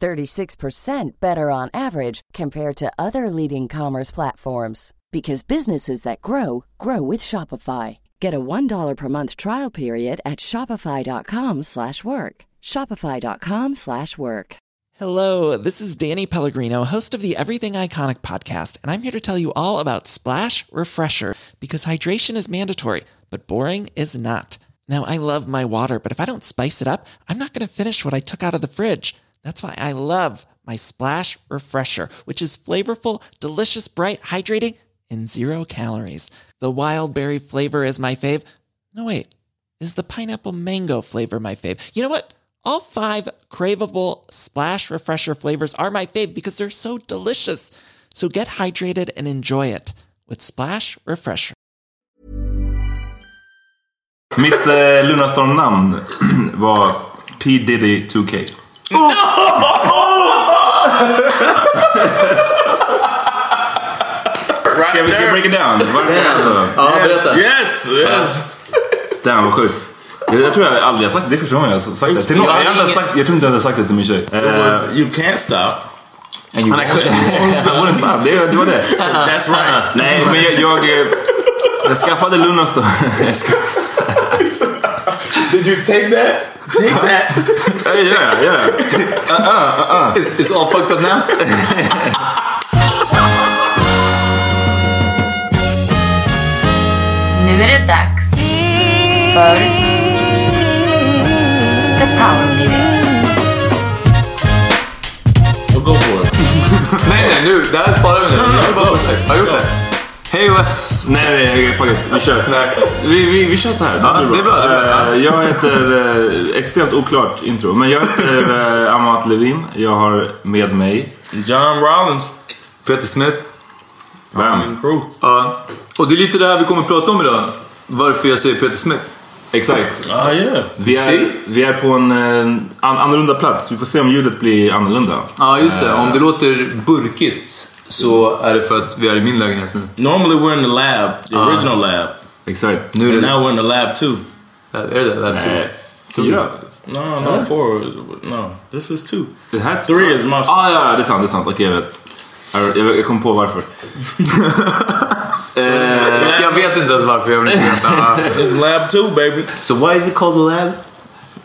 36% better on average compared to other leading commerce platforms because businesses that grow grow with Shopify. Get a $1 per month trial period at shopify.com/work. shopify.com/work. Hello, this is Danny Pellegrino, host of the Everything Iconic podcast, and I'm here to tell you all about Splash Refresher because hydration is mandatory, but boring is not. Now, I love my water, but if I don't spice it up, I'm not going to finish what I took out of the fridge. That's why I love my Splash Refresher, which is flavorful, delicious, bright, hydrating, and zero calories. The wild berry flavor is my fave. No, wait, is the pineapple mango flavor my fave? You know what? All five craveable Splash Refresher flavors are my fave because they're so delicious. So get hydrated and enjoy it with Splash Refresher. Mitt eh, Lunarstorm-namn var P Diddy 2K. Ska vi ska vi break it down? Alltså? Ja, berätta. Yes, yes. Damn vad sjukt. Jag, jag tror jag aldrig har sagt det. Det är första gången jag har sagt det. Till någon, jag, inte sagt, jag tror inte jag har sagt det till min tjej. It Eh, was, you can't stop. And you Han är I wouldn't stop. Det, det var det. That's right. Nej, men jag... Jag, eh, jag skaffade. Jag ska- Did you take that? Take that. Ja, ja, ja. Is, is all fucked up now? Nu är det dags för The Power Meeting. Well, go for it. nej, nej, nu. Det här sparar vi nu. Jag vill bara få sagt. Har jag gjort det? Hej och... Nej, nej, nej, fuck it. Vi kör. Nej. Vi, vi, vi kör så här. Ja, det är bra, det är bra. Eh, Jag heter... eh, Extremt oklart intro. Men jag heter eh, Amat Levin. Jag har med mig... John Rollins. Peter Smith. Bam. Ja. Och det är lite det här vi kommer att prata om idag. Varför jag säger Peter Smith. Exakt. Oh, yeah. Vi är, vi är på en an, annorlunda plats. Vi får se om ljudet blir annorlunda. Ja, just det. Om det låter burkigt så är det för att vi är i min lägenhet nu. Normally we're in the lab, the original lab. Exakt. Nu är det... now we're in the lab too. Är det? Lab two? Fyra. No, no, four. No, this is two. Det här Three is my... Ah, ja, det är sant. Det är sant. Okej, jag vet. Jag, kom på varför. eh, Jag vet inte ens varför jag. This is lab two, baby. So why is it called a lab?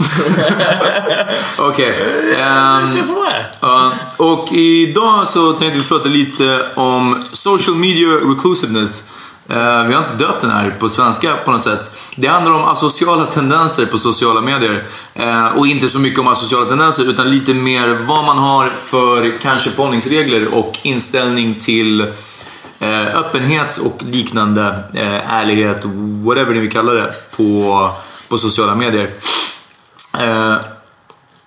Okej. ehm, och idag så tänkte vi prata lite om social media reclusiveness. Eh, vi har inte döpt den här på svenska på något sätt. Det handlar om asociala tendenser på sociala medier. Eh, och inte så mycket om asociala tendenser utan lite mer vad man har för kanske förhållningsregler och inställning till eh, öppenhet och liknande, ärlighet, whatever ni vill kalla det, på, på sociala medier. Eh,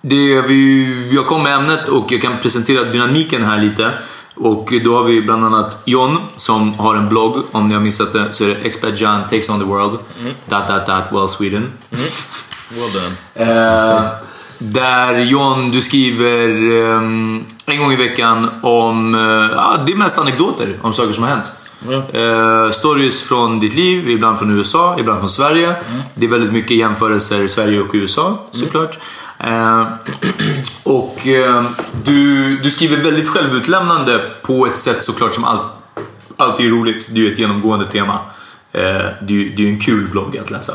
det vi, jag kom med ämnet och jag kan presentera dynamiken här lite. Och då har vi bland annat John som har en blogg, om ni har missat det så är det Expert John takes on the world. Dot, dot, dot, well Sweden. Well done. Eh, där John, du skriver eh, en gång i veckan om, eh, ja, det är mest anekdoter om saker som har hänt. Eh, stories från ditt liv, ibland från USA, ibland från Sverige. Det är väldigt mycket jämförelser Sverige och USA såklart. Eh, och eh, du, du skriver väldigt självutlämnande på ett sätt såklart som all, alltid är roligt. Det är ju ett genomgående tema. Eh, det, är det är en kul blogg att läsa.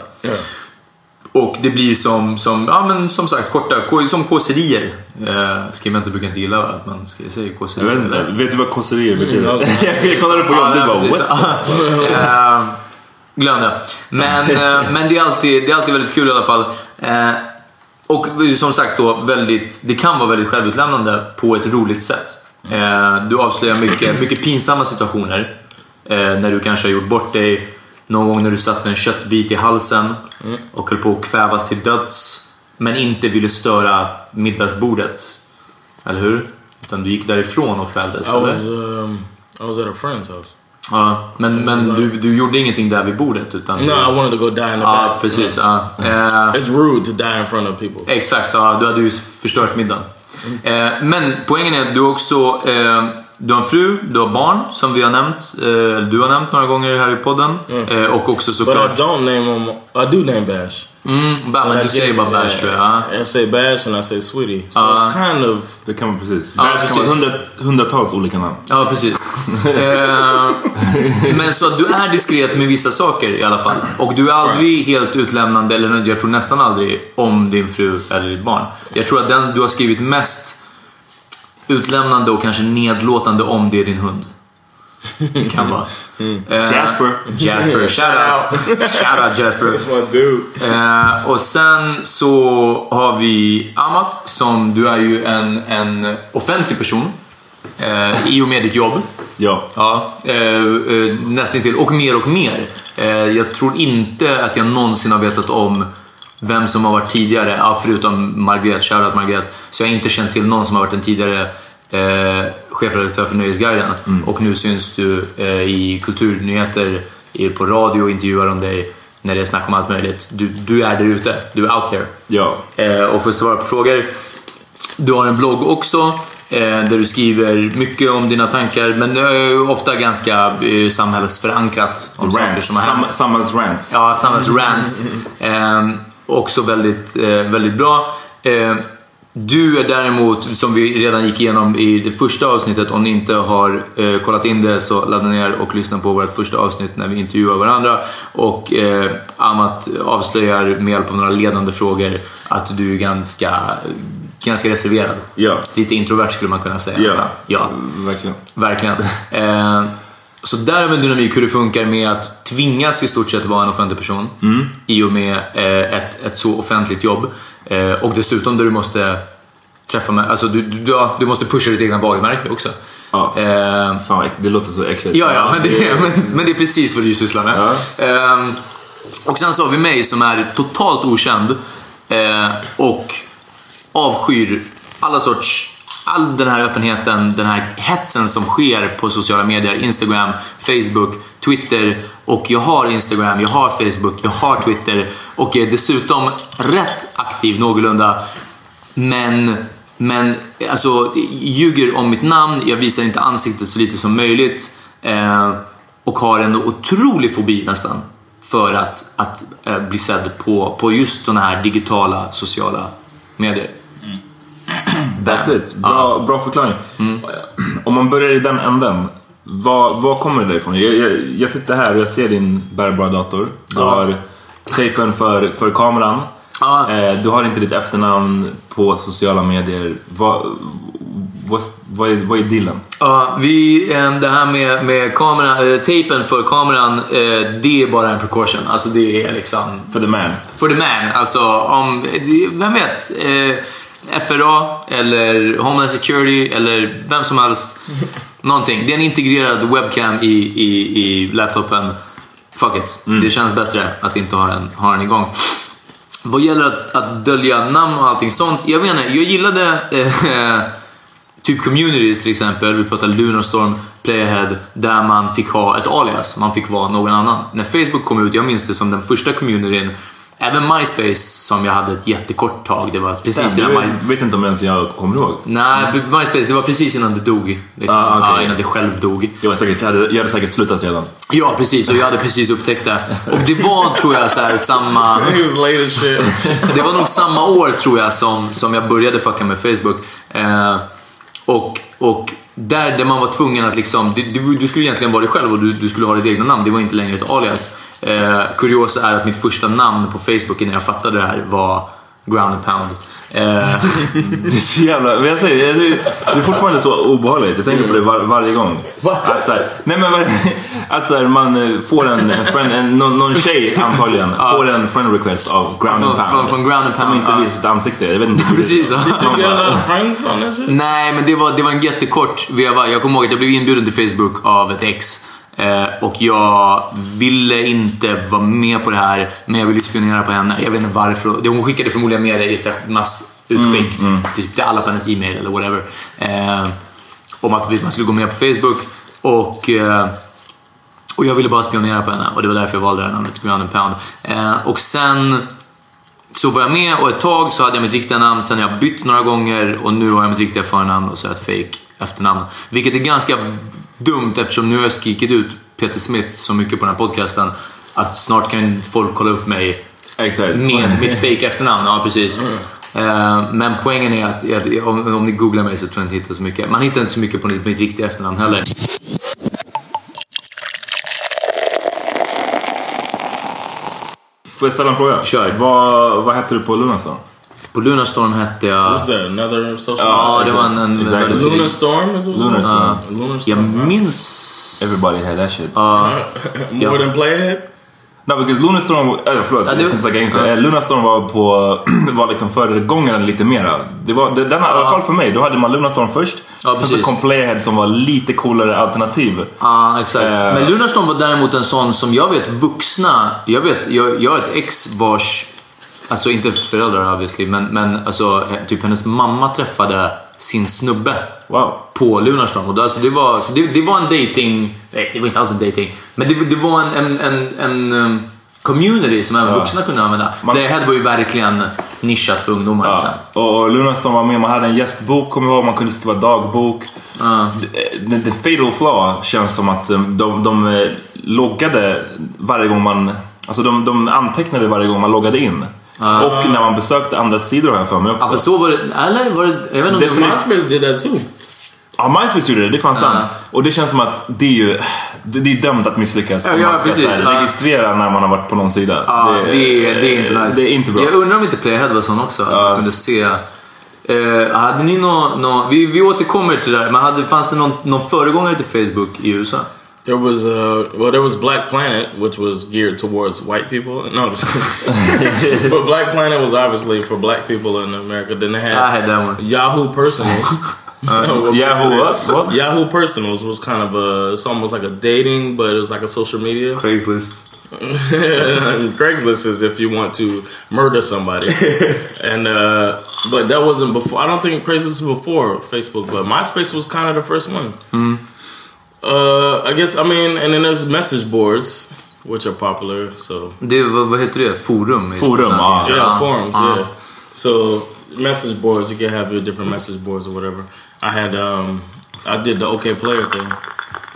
Och det blir som, som, ja, men som sagt korta, ko- som kåserier. Eh, skribenter brukar inte gilla att man ska säga Jag kåserier. vet inte. eller? Vet du vad kåserier betyder? Mm, jag kollade på Ja, John, du bara what? Eh, Glöm det. Men, eh, men det, är alltid, det är alltid väldigt kul i alla fall. Eh, och som sagt då, väldigt, det kan vara väldigt självutlämnande på ett roligt sätt. Eh, du avslöjar mycket, mycket pinsamma situationer. Eh, när du kanske har gjort bort dig. Någon gång när du satte en köttbit i halsen och höll på att kvävas till döds. Men inte ville störa middagsbordet. Eller hur? Utan du gick därifrån och kvävdes, I eller? was um, I was at a friend's house. Ja, men, men du, du gjorde ingenting där vid bordet? Utan No, I wanted to go die in the Ja, back. precis. Ja. Eh, It's rude to die in front of people. exakt, ja, du hade ju förstört middagen. Eh, men poängen är att du också eh, du har en fru, du har barn som vi har nämnt. Eh, du har nämnt några gånger här i podden. Eh, och också But I såklart... don't name him. I do name Bash. Mm, ba, men But du säger bara Bash tror jag. ja. I say Bash and I say Sweetie. So Uh, it's kind of. Det kan man precis. Bash kan vara precis. hundra, hundratals olika namn. Ja, precis. eh, men så att du är diskret med vissa saker i alla fall. Och du är aldrig helt utlämnande, eller jag tror nästan aldrig, om din fru eller ditt barn. Jag tror att den du har skrivit mest utlämnande och kanske nedlåtande om det är din hund. Det kan vara. Eh, Jasper. Jasper. Shout out. Shout out Jasper. my dude. Eh, och sen så har vi Amat som du är ju en, en offentlig person. Eh, I och med ditt jobb. Ja. Ja, nästan till och mer och mer. Jag tror inte att jag någonsin har vetat om vem som har varit tidigare, ja, förutom Margret, shoutout Margret. Så jag har inte känt till någon som har varit en tidigare eh, chefredaktör för Nöjesguiden. Och nu syns du eh, i kulturnyheter, på radio och intervjuar om dig när det är snack om allt möjligt. Du, du är där ute, du är out there. Ja. Eh, och för att svara på frågor. Du har en blogg också eh, där du skriver mycket om dina tankar men eh, ofta ganska eh, samhällsförankrat om saker Rants. som har Sam, hänt. samhällsrants. Ja, samhällsrants. Också väldigt, eh, väldigt bra. Eh, du är däremot, som vi redan gick igenom i det första avsnittet, om ni inte har eh, kollat in det så ladda ner och lyssna på vårt första avsnitt när vi intervjuar varandra. Och eh, Amat avslöjar med hjälp av några ledande frågor att du är ganska, ganska reserverad. Ja. Lite introvert skulle man kunna säga Ja. nästan. Ja. Verkligen. Verkligen. Eh, så där har vi en dynamik hur det funkar med att tvingas i stort sett vara en offentlig person. I och med eh, ett, ett så offentligt jobb. Eh, och dessutom där du måste träffa med, alltså du, du, du, måste pusha ditt egna varumärke också. Ja. Eh, Fan, det låter så äckligt. Ja, ja, men det, men, men det är precis vad du sysslar med. Ja. Ehm, och sen så har vi mig som är totalt okänd eh, och avskyr alla sorts, all den här öppenheten, den här hetsen som sker på sociala medier. Instagram, Facebook, Twitter och jag har Instagram, jag har Facebook, jag har Twitter och är dessutom rätt aktiv någorlunda. Men, men alltså, ljuger om mitt namn, jag visar inte ansiktet så lite som möjligt. Eh, och har en otrolig fobi nästan för att, att eh, bli sedd på, på just sådana här digitala sociala medier. That's it. Bra, Ja. bra förklaring. Mm. Om man börjar i den änden. Vad, vad kommer det därifrån? Jag, jag, jag sitter här och jag ser din bärbara dator. Du har tejpen för, för kameran. Ja. Eh, du har inte ditt efternamn på sociala medier. Vad, vad, vad, är, vad är dealen? Ja, vi, eh, det här med, med kamera, tejpen för kameran, eh, det är bara en precaution. Alltså det är liksom För the man. For the man. Alltså, om, vem vet? FRA eller Homeland Security eller vem som helst. Någonting. Det är en integrerad webcam i, i, i laptopen. Fuck it. Det känns bättre att inte ha den, ha den igång. Vad gäller att, att dölja namn och allting sånt. Jag inte, jag gillade eh, typ communities till exempel. Vi pratade Lunarstorm, Playahead. Där man fick ha ett alias. Man fick vara någon annan. När Facebook kom ut, jag minns det som den första communityn. Även MySpace som jag hade ett jättekort tag. Det var precis Jag innan My... vet inte om ens jag kommer ihåg. Nej, MySpace det var precis innan det dog. Liksom. Ah, okej. ja, innan det själv dog. Jag, var säkert, jag, hade, jag hade säkert slutat redan. Ja, precis. Och jag hade precis upptäckt det. Och det var, tror jag, så här, samma... Det var nog samma år tror jag som, som jag började fucka med Facebook. Eh, och, och där, där man var tvungen att liksom, du, du, du skulle egentligen vara dig själv och du, du skulle ha ditt egna namn. Det var inte längre ett alias. Eh, kuriosa är att mitt första namn på Facebook innan jag fattade det här var Ground and Pound. Eh, Det är så jävla... Men jag säger, det, är, det är fortfarande så obehagligt. Jag tänker på det var, varje gång. Att så här, nej men var, att så här, man eh, får en, en, friend, en någon, någon tjej antagligen får en friend request av Ground and Från- Pound. från Ground and Som Pound, inte visar sitt ansikte. Jag vet inte. precis. Nej, men det var, det var en jättekort veva. Jag kommer ihåg att jag blev inbjuden till Facebook av ett ex. Eh, och jag ville inte vara med på det här, men jag ville spionera på henne. Jag vet inte varför. Hon skickade förmodligen med det i ett så här massutskick. Typ till alla på hennes e-mail eller whatever. Eh, om att man skulle gå med på Facebook. Och... Eh, och jag ville bara spionera på henne och det var därför jag valde det här namnet, Ground and Pound. Eh, och sen så var jag med och ett tag så hade jag mitt riktiga namn, sen har jag bytt några gånger och nu har jag mitt riktiga förnamn och så har jag ett fake efternamn. Vilket är ganska dumt eftersom nu har jag skrikit ut Peter Smith så mycket på den här podcasten att snart kan folk kolla upp mig Exakt. med mitt fake efternamn. Ja, precis. Eh, Men poängen är att, att om, om ni googlar mig så tror jag inte hittar så mycket. Man hittar inte så mycket på mitt, mitt riktiga efternamn heller. Får jag ställa en fråga? Kör. Vad, vad hette du på Lunarstorm? På Lunarstorm hette jag... What's that? Another social Ja, det var en... väldigt was? Lunarstorm. Lunar Jag minns... Everybody had that shit. More than Playhead? No, because Lunarstorm, eller förlåt, Ja, jag det- ska inte ja. sig. Lunarstorm var på, var liksom föregångaren lite mera. Det var, det, den, I alla fall för mig, då hade man Lunarstorm först. Ja, Sen så kom Playhead som var lite coolare alternativ. Ja, exakt. Eh. Men Lunarstorm var däremot en sån som jag vet vuxna... Jag vet, jag, jag har ett ex vars... Alltså inte föräldrar obviously, men, men alltså, typ hennes mamma träffade sin snubbe Wow. på Lunarstorm. Och då, alltså, det, var, så det, det var en dating... Nej, det var inte alls en dating. Men det, det var en, en, en, en um, community som även vuxna kunde använda. Man- det här var ju verkligen nischat för ungdomar. Ja. Liksom. Och, och Lunarstorm var med, man hade en gästbok, kommer jag ihåg, man kunde skriva dagbok. The, the fatal flaw känns som att um, de, de eh, loggade varje gång man... Alltså de, de antecknade varje gång man loggade in. Och när man besökte andra sidor har jag för mig också. Ja, fast så var det... Eller var det... Jag vet inte om det. MySpace did that too. Ja, MySpace gjorde det, det är fan sant. Och det känns som att det är ju det det är dömt att misslyckas Ja, om man ska precis. här, Ja. registrera när man har varit på någon sida. Ja, det, är, det är inte nice. Det är inte bra. Jag undrar om inte Playhead var sån också. Att man kunde se... Eh, hade ni någon... Nå, vi, vi återkommer till det där, men hade, fanns det någon, någon föregångare till Facebook i USA? There was uh well there was Black Planet which was geared towards white people. No, but Black Planet was obviously for black people in America. Then they had I had that one. Yahoo Personals. Uh, Yahoo? What? Yahoo Personals was kind of a it's almost like a dating, but it was like a social media. Craigslist. Craigslist is if you want to murder somebody, and uh, but that wasn't before. I don't think Craigslist was before Facebook, but MySpace was kind of the first one. Uh, I guess I mean, and then there's message boards which are popular. So Det, vad, vad heter det? Forum? i Forum, svenska. ja. yeah, forums, Uh, yeah. So message boards, you can have your different message boards or whatever. I had um, I did the OK Player thing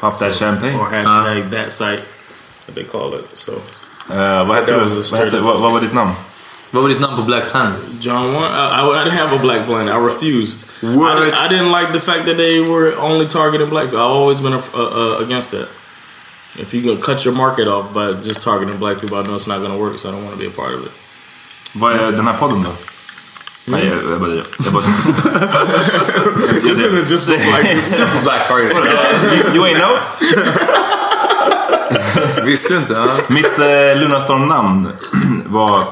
Pop that champagne. or hashtag that site, what they call it. So Eh, vad hette That du? was a Vad, hette, vad, vad var ditt namn? Vad var ditt namn på Black Planet? John Warren. I, I, I didn't have a black blend. I refused. What? I, didn't- I didn't like the fact that they were only targeting black people. I've always been uh, uh, against that. If you can cut your market off by just targeting black people, I know it's not going to work. So I don't want to be a part of it. Vad är den här podden då? Nej, jag, jag bara... Jag bara This isn't just like Super Black Target. you, you ain't know? Visste du inte? Ja. Mitt eh, Lunarstorm-namn var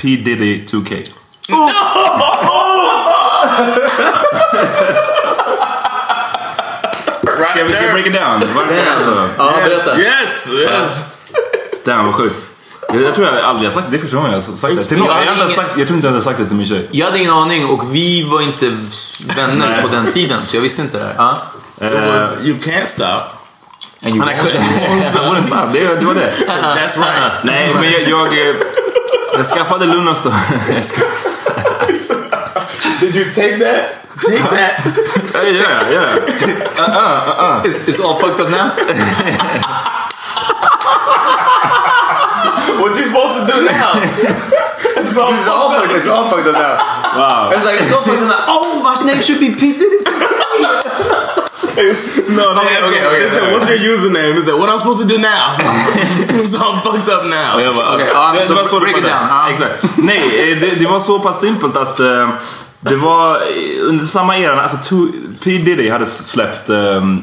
P Diddy 2K. Ska vi ska vi break it down? Alltså? Ja, berätta. yes, yes. Den var sjukt. Jag, jag tror jag aldrig har sagt det. Det är första gången jag har sagt det. Till någon, jag, har aldrig sagt, jag tror inte jag hade sagt det till min tjej. Jag hade ingen aning och vi var inte vänner på den tiden, så jag visste inte det här. Ja. It was you can't stop. And you jag won't. kunde- jag wouldn't stop. Det, det var det. That's right. Nej, men jag... Jag, eh, jag skaffade Lunarstorm. Jag ska- Did you take that? Take that. Ja, ja, ja. Is, is all fucked up now? what you supposed to do now? it's all, It's all fucked, it's all fucked up now. Wow. It's like, it's all fucked up now. Oh, my name should be P. No, they Okay, asked okay, okay, they said, okay. "What's your username?" He said, "What am I supposed to do now?" so I'm fucked up now. Jag bara, Okej, ja, det, så det var så det break it down, ja. Exakt. Nej, eh, det, det var så pass simpelt att eh, det var eh, under samma era, alltså to- P Diddy hade släppt eh,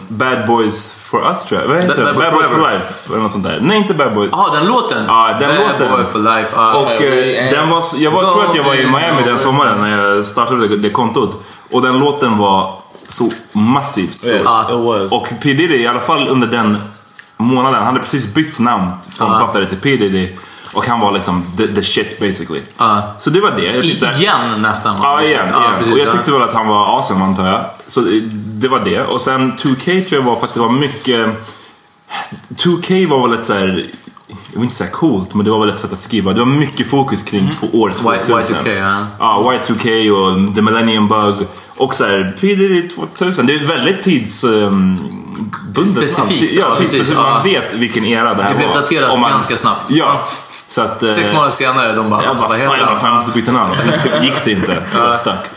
Bad Boys for Us tror jag. Vad heter Bad- det? Bad Boys Bad Boys for. Life eller något sånt där. Nej, inte Bad Boys. Jaha, den låten? Ja, den Bad låten. Boy for life. ja. Och eh, den var, jag var, tror att jag var i Miami den sommaren när jag startade det, det kontot. Och den låten var så massivt stor. Yes. Och P Diddy, i alla fall under den månaden, han hade precis bytt namn från Puff Daddy till P Diddy. Och han var liksom the, the shit basically. Ja. Så det var det. Jag tyckte, igen nästan. Ja, igen. igen. precis, och jag ja. tyckte väl att han var awesome antar jag. Så det, var det. Och sen 2K tror jag var för att det var mycket... 2K var väl ett så här... Jag vill inte säga coolt, men det var väl ett sätt att skriva. Det var mycket fokus kring två år 2000. Y- Y2K, ja. Ja, Y2K och The Millennium Bug. Och så här, PDD 2000. Det är väldigt tidsbundet. Specifikt, Ja, ja, tidsspecifikt. precis, Man ja. vet vilken era det här Det blev var. daterat Om ganska snabbt. Ja. Så att, eh, Sex månader senare, de bara, jag bara, vad fan, heter jag, fan, jag han? måste byta namn. Sen typ gick det inte. Så jag stack.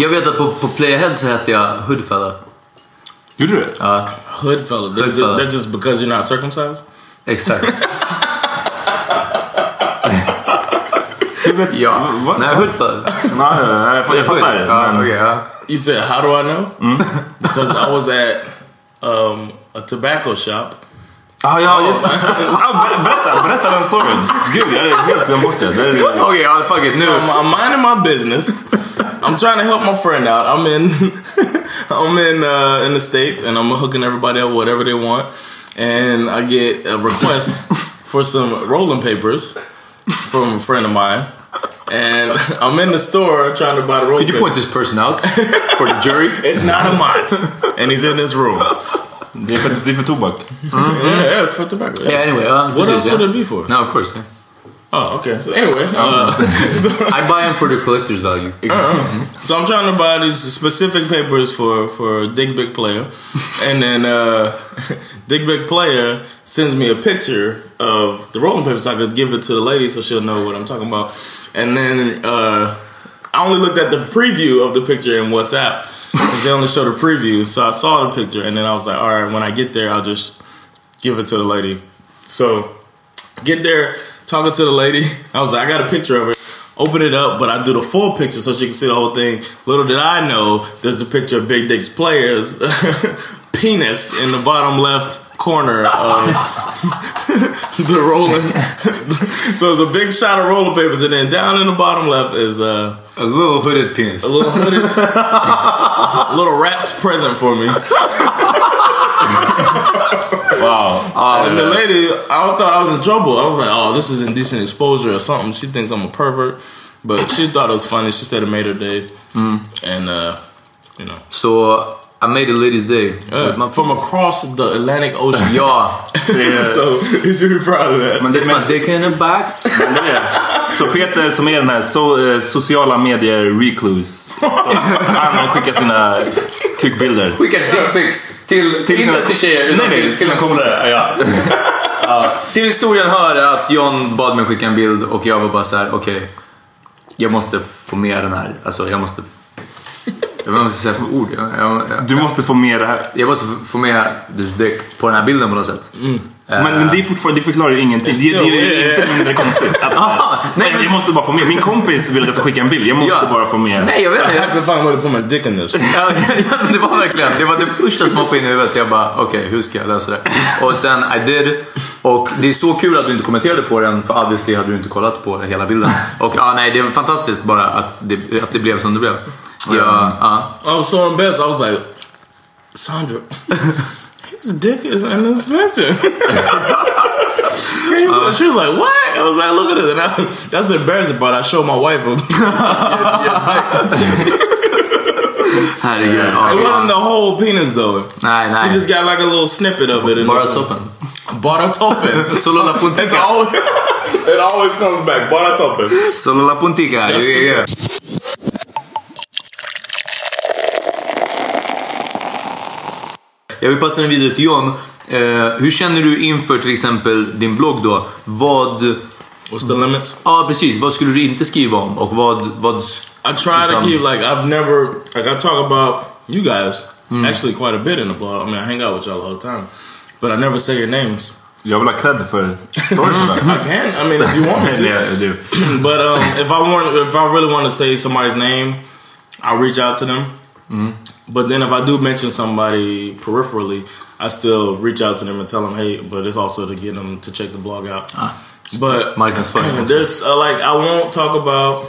Jag vet att på, på Playahead så hette jag Hoodfella. Gjorde du det? Ja, Hood fella. That's, Hood fella. Just, that's just because you're not circumcised. exakt. Du vet, Ja. Va? Nej, Hoodfella. Nej, jag, jag, jag fattar. Ja, men, okej, ja. You said, "How do I know?" because I was at um, a tobacco shop. Ah, ja, just det. Ah, ber- berätta, berätta den storyn. Gud, jag hade helt glömt bort det. det är- Okej, ja, fuck it. Nu. I'm, I'm minding my business. I'm trying to help my friend out. I'm in, I'm in uh, in the states, and I'm hooking everybody up whatever they want. And I get a request for some rolling papers from a friend of mine. And I'm in the store trying to buy the rolling Could you papers. point this person out for the jury? It's not a mott, and he's in this room. Det är för, det är för tobak. Yeah, yeah, it's for tobacco. Yeah, anyway. ja, What else would it be for? No, of course. yeah. Oh, okay. So anyway, uh, so, I buy them for the collector's value. so I'm trying to buy these specific papers for for Dig Big Player, and then uh, Dig Big Player sends me a picture of the rolling papers. so I could give it to the lady so she'll know what I'm talking about. And then uh, I only looked at the preview of the picture in WhatsApp because they only showed a preview. So I saw the picture, and then I was like, all right, when I get there, I'll just give it to the lady. So get there, talking to the lady. I was like, I got a picture of her. Open it up, but I do the full picture so she can see the whole thing. Little did I know, there's a picture of Big Dick's players penis in the bottom left corner of the rolling. so it's a big shot of roller papers, and then down in the bottom left is uh, A little hooded penis. a little hooded, a little wrapped present for me. Wow. And the lady, I thought I was in trouble. I was like, oh, this is indecent exposure or something. She thinks I'm a pervert. But she thought it was funny. She said it made her day. And, uh, you know. So, I made a lady's day. uh, with my from across the Atlantic Ocean. Ja, so you should be proud of that. Men det, it's my dick in a box. men det är, så Peter som är den här so, eh, sociala medier recluse. Så han skickar sina kukbilder. Skicka dickpics till, Till inte till tjejer, utan Nej, nej, till, en polare. Ja. Ja. Till historien hör att John bad mig skicka en bild och jag var bara så här: okej. jag måste få med den här. Alltså, jag måste... Jag vet inte vad jag ska säga för ord. Jag, jag, jag, Du måste få med det här. jag måste få- med this dick på den här bilden på något sätt. Men, men det, är fortfarande, det förklarar ju ingenting. Det, det, är inte mindre konstigt. Att, Aha, nej, nej, men- jag måste bara få med. Min kompis vill att jag ska skicka en bild. Jag måste Ja. bara få med. Nej, jag vet inte. find a way to put my dick in this. Ja, ja, det var verkligen, det var det första som hoppade in i huvudet. Jag bara, okej, hur ska jag lösa det? Och sen, I did. Och det är så kul att du inte kommenterade på den, för obviously hade du inte kollat på hela bilden. Och ja, nej, det var fantastiskt bara att det, att det blev som det blev. Ja, ja. I was so embarrassed. I was like, Sandra, his dick is in this picture. Can she was like, what? I was like, look at it. And I, that's the embarrassing part. I showed my wife. How do you? It wasn't the whole penis though. nej, We nej. just got like a little snippet of it. in Bara the- toppen. Solo la It's always, it always comes back. Bara toppen. Solo la puntica. Just Yeah, yeah. Jag vill passa den vidare till John. Eh, hur känner du inför till exempel din blogg då? Vad, What's the limits? Ja, precis. Vad skulle du inte skriva om? Och vad... vad I try to Some- keep like I've never like I talk about you guys actually quite a bit in the blog. I mean I hang out with y'all all the time, but I never say your names. Jag vill ha cred för stories I can. I mean if you want me to. Yeah, I do. but um, if I want, if I really want to say somebody's name, I'll reach out to them. But then if I do mention somebody peripherally, I still reach out to them and tell them, hey. But it's also to get them to check the blog out. But Marknadsföring också. there's uh, like I won't talk about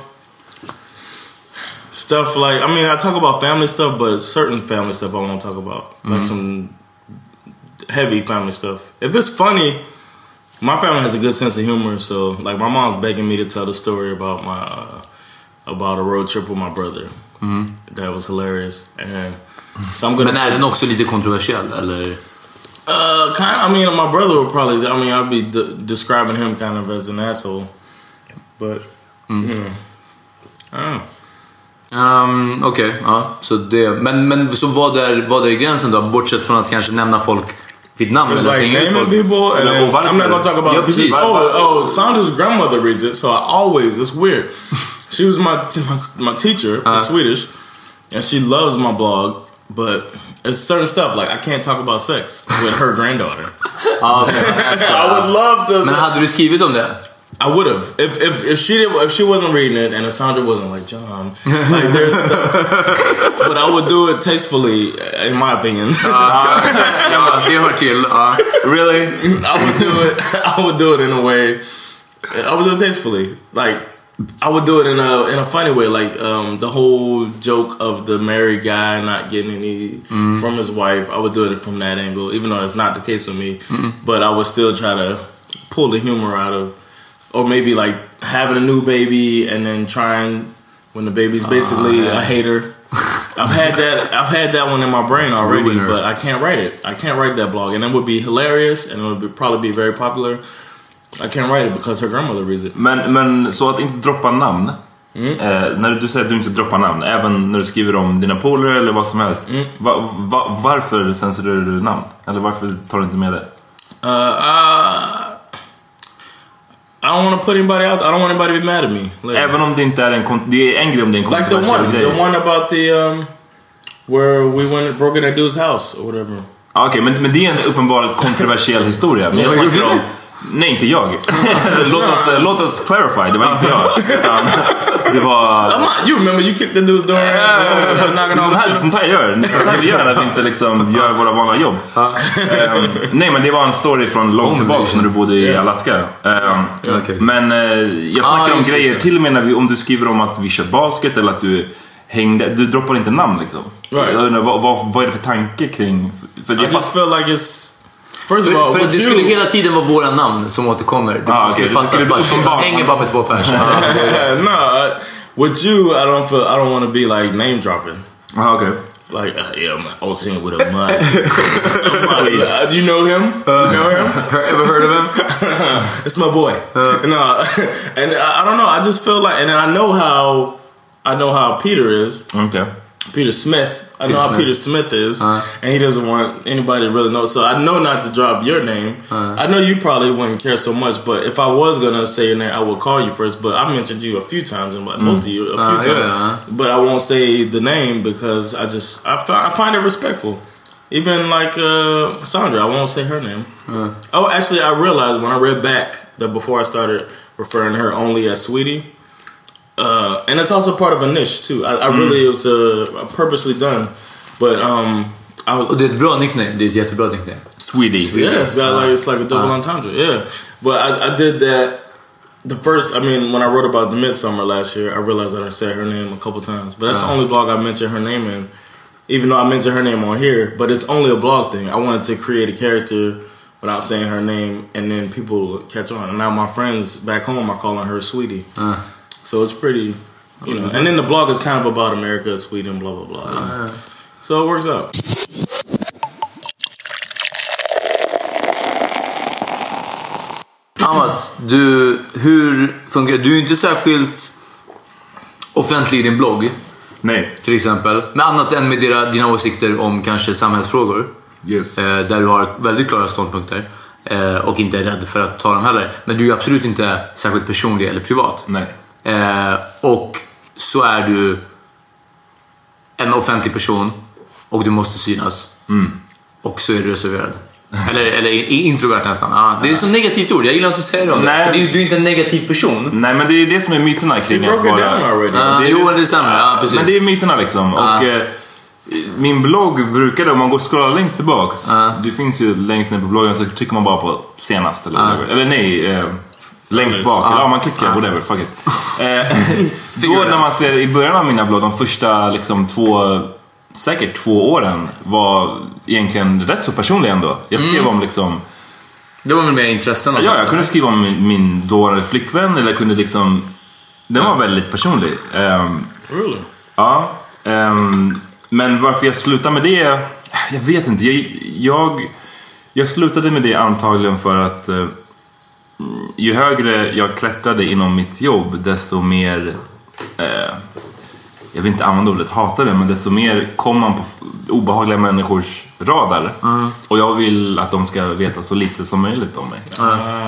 stuff like I mean I talk about family stuff, but certain family stuff I won't talk about, like some heavy family stuff. If it's funny, my family has a good sense of humor, so like my mom's begging me to tell the story about my uh, about a road trip with my brother. That was hilarious, and so I'm gonna. Men är den också lite kontroversiell, eller? Uh, kind. I mean, my brother would probably. I mean, I'd be de- describing him kind of as an asshole, but yeah. I don't know. Um, Okej, ja. Så det, men, men så vad är, vad är gränsen då? Bortsett från att kanske nämna folk vid namn? It's like naming people, and then, I'm not gonna talk about. Yeah, precis. Oh, oh, Sandra's grandmother reads it, so I always. It's weird. She was my my, my teacher, uh-huh. in Swedish, and she loves my blog, but it's certain stuff like I can't talk about sex with her granddaughter. Ah, Okej. I would love to. Men hade du skrivit om det? I would have if, if if she did if she wasn't reading it and if Sandra wasn't like John like there's stuff, but I would do it tastefully in my opinion. Ah, ja, det hör till. Ja. Really? I would do it. I would do it in a way. I would do it tastefully. Like I would do it in a in a funny way. Like um, the whole joke of the married guy not getting any mm-hmm. from his wife. I would do it from that angle, even though it's not the case with me. Mm-hmm. But I would still try to pull the humor out of, or maybe like having a new baby and then trying when the baby's ah, basically a hater. I've had that. I've had that one in my brain already, Ruiners. but I can't write it. I can't write that blog, and it would be hilarious, and it would be, probably be very popular. I can't write it because her grandmother reads it. Men, men så att inte droppa namn. Eh, när du säger att du inte droppar namn, även när du skriver om dina polare eller vad som helst. Va, va, varför censurerar du namn? Eller varför tar du inte med det? Uh, uh, I don't want to put anybody out. I don't want anybody to be mad at me. Like, Även om det inte är en, det är en grej om det är en like the one, grej. the one about the um, where we went and broke in that dude's house or whatever. Ja, Okej, men, men det är en uppenbart kontroversiell historia. Men jag snackar om... Nej, inte jag. låt, oss, låt oss clarify, det var inte jag. Utan det var... I'm not, you remember you kicked the dude's door uh, Sånt här, gör sånt här vi gör när vi inte liksom gör våra vanliga jobb. Ehm, nej men det var en story från långt tillbaka när du bodde i Alaska. Ehm, okej. Men eh, jag snackar Ah, om grejer, till och med när vi, om du skriver om att vi kör basket eller att du hängde, du droppar inte namn liksom. Right. Jag undrar, vad, vad, vad är det för tanke kring... För I just feel like it's first of all, För with det you, skulle hela tiden vara våra namn som återkommer. Du Ah, skulle okej. fatta Det skulle att bara, bli shit, han uppenbart. hänger bara med två personer. Yeah, no, I, with you, I don't feel I don't want to be like name dropping. Aha, okej. Like uh, yeah, I'm- I was hanging with a mud. Uh, you know him? you know him? Ever heard of him? it's my boy. no, and I, I don't know. I just feel like, and I know how I know how Peter is. Okej. Peter Smith. I know how Peter Smith is, Uh. and he doesn't want anybody to really know. So I know not to drop your name. I know you probably wouldn't care so much, but if I was gonna say your name, I would call you first. But I mentioned you a few times, and like both of you a few Uh, times. yeah. But I won't say the name because I just I, fi- I find it respectful. Even like uh, Sandra, I won't say her name. Oh, actually, I realized when I read back that before I started referring to her only as Sweetie. Uh, and it's also part of a niche too. I, I really it was uh, purposely done, but um, I was Och det är ett bra nickname. Det är ett jättebra nickname. Sweetie. yeah, it's got like it's like a double entendre. Yeah, but I, I did that. The first, I mean, when I wrote about the Midsummer last year, I realized that I said her name a couple times. But that's the only blog I mentioned her name in, even though I mentioned her name on here. But it's only a blog thing. I wanted to create a character without saying her name, and then people catch on. And now my friends back home are calling her Sweetie. So it's pretty, you know. And then the blog is kind of about America, Sweden, blah blah blah. know. So it works out. Amat, du, hur funkar? Du är inte särskilt offentlig i din blogg, Nej. till exempel. Men annat än med dina, dina åsikter om kanske samhällsfrågor. Yes. Eh, där du har väldigt klara ståndpunkter. Eh, och inte är rädd för att ta dem heller. Men du är absolut inte särskilt personlig eller privat. Nej. Eh, och så är du en offentlig person och du måste synas. Mm. Och så är du reserverad. Eller, eller introvert nästan. Ah, det är så negativt ord, jag gillar inte att säga det om det. Nej. För du, du är inte en negativ person. Nej, men det är det som är myterna kring You att broke it vara... down already. Ah, Det är jo, det- det stämmer. Ja, precis. Men det är myterna liksom. Och, eh, min blogg brukade, om man går och scrollar längst tillbaks. Det finns ju längst ner på bloggen så trycker man bara på senast eller whatever. Eller nej, eh, längst bak. Ja, man klickar, whatever, fuck it. Eh, då när man ser i början av mina blogg, de första liksom två, säkert två åren var egentligen rätt så personliga ändå. Jag skrev om liksom Det var väl mer intressen och Ja, jag kunde skriva om min, min dåvarande flickvän eller jag kunde liksom... Den var väldigt personlig. Ehm, Really? ja. ehm, men varför jag slutade med det? Jag vet inte. Jag, jag, jag slutade med det antagligen för att eh, ju högre jag klättrade inom mitt jobb desto mer... Eh, jag vill inte använda ordet hatade, men desto mer kom man på obehagliga människors radar. Och jag vill att de ska veta så lite som möjligt om mig.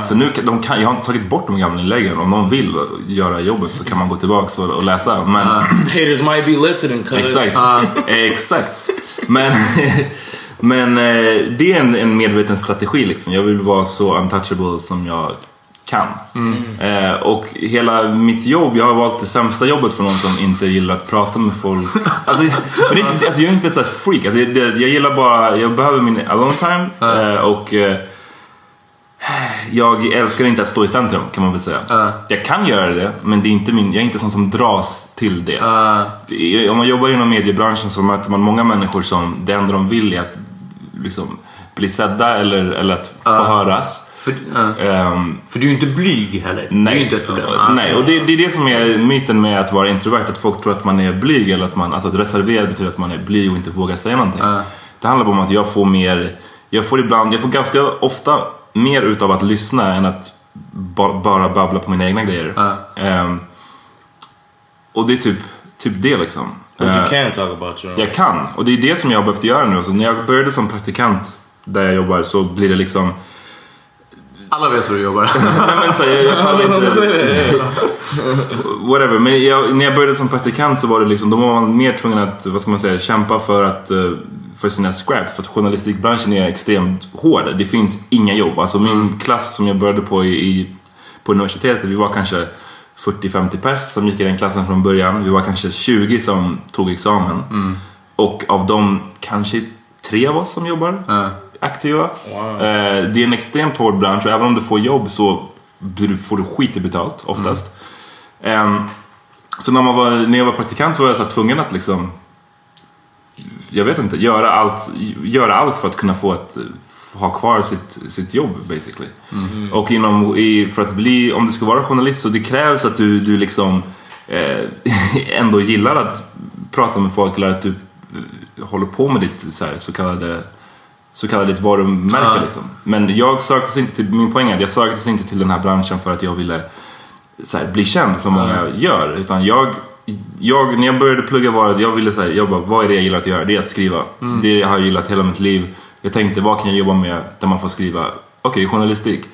Så nu, de kan, jag har inte tagit bort de gamla inläggen. Om någon vill göra jobbet så kan man gå tillbaka och, och läsa. Men, Haters might be listening. 'cause- Exakt. Exakt. Men, men eh, det är en, en medveten strategi liksom. Jag vill vara så untouchable som jag kan. Eh, och hela mitt jobb, jag har valt det sämsta jobbet för någon som inte gillar att prata med folk. Alltså, men det, alltså, jag är inte ett sånt freak. Alltså, det, jag gillar bara, jag behöver min alone time. Eh, och eh, jag älskar inte att stå i centrum kan man väl säga. Jag kan göra det, men det är inte min, jag är inte sån som dras till det. Är- Om man jobbar inom mediebranschen så möter man många människor som det enda de vill är att liksom, bli sedda eller, eller att få höras. För, ja. Ehm, för du är ju inte blyg heller. Nej, inte ett problem. nej. och det, det är det som är myten med att vara introvert. Att folk tror att man är blyg eller att man, alltså att reserverad betyder att man är blyg och inte vågar säga någonting. Det handlar bara om att jag får mer, jag får ibland, jag får ganska ofta mer utav att lyssna än att ba, bara babbla på mina egna grejer. Ehm, och det är typ, typ det liksom. But Eh, you can talk about your own. jag kan. Och det är det som jag har behövt göra nu. Så när jag började som praktikant där jag jobbar så blir det liksom Alla vet hur du jobbar. Nej, men så, jag, jag inte... Whatever. Men jag, när jag började som praktikant så var det liksom, då var man mer tvungen att, vad ska man säga, kämpa för att eh, för sina scraps. För att journalistikbranschen är extremt hård. Det finns inga jobb. Alltså min klass som jag började på i, i, på universitetet, vi var kanske 40-50 pers som gick i den klassen från början. Vi var kanske 20 som tog examen. Och av dem kanske tre av oss som jobbar aktiva. Eh, det är en extremt hård bransch och även om du får jobb så får du skit i betalt oftast. Ehm, så när, man var, när jag var praktikant var jag så tvungen att liksom jag vet inte, göra allt, göra allt för att kunna få ett, ha kvar sitt, sitt jobb basically. Och inom, i, för att bli, om du ska vara journalist så det krävs att du, du liksom eh, ändå gillar att prata med folk eller att du eh, håller på med ditt så, här, så kallade så kallade ditt varumärke liksom. Men jag söktes inte till, min poäng är att jag söktes inte till den här branschen för att jag ville här, bli känd som många gör. Utan jag, jag, när jag började plugga var att jag ville så här, jag bara, vad är det jag gillar att göra? Det är att skriva. Det har jag gillat hela mitt liv. Jag tänkte, vad kan jag jobba med där man får skriva? Okej, journalistik.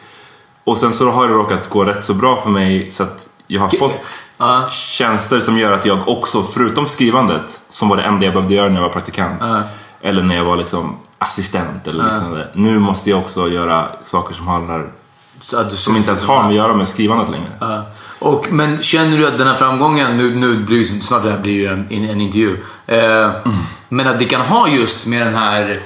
Och sen så har det råkat gå rätt så bra för mig så att jag har fått tjänster som gör att jag också, förutom skrivandet, som var det enda jag behövde göra när jag var praktikant. Eller när jag var liksom assistent eller liknande. Nu måste jag också göra saker som handlar som inte ens har med att göra med skrivandet längre. Ja. Och, men känner du att den här framgången, nu, nu blir snart det här blir ju en, en intervju. Eh, Men att det kan ha just med den här,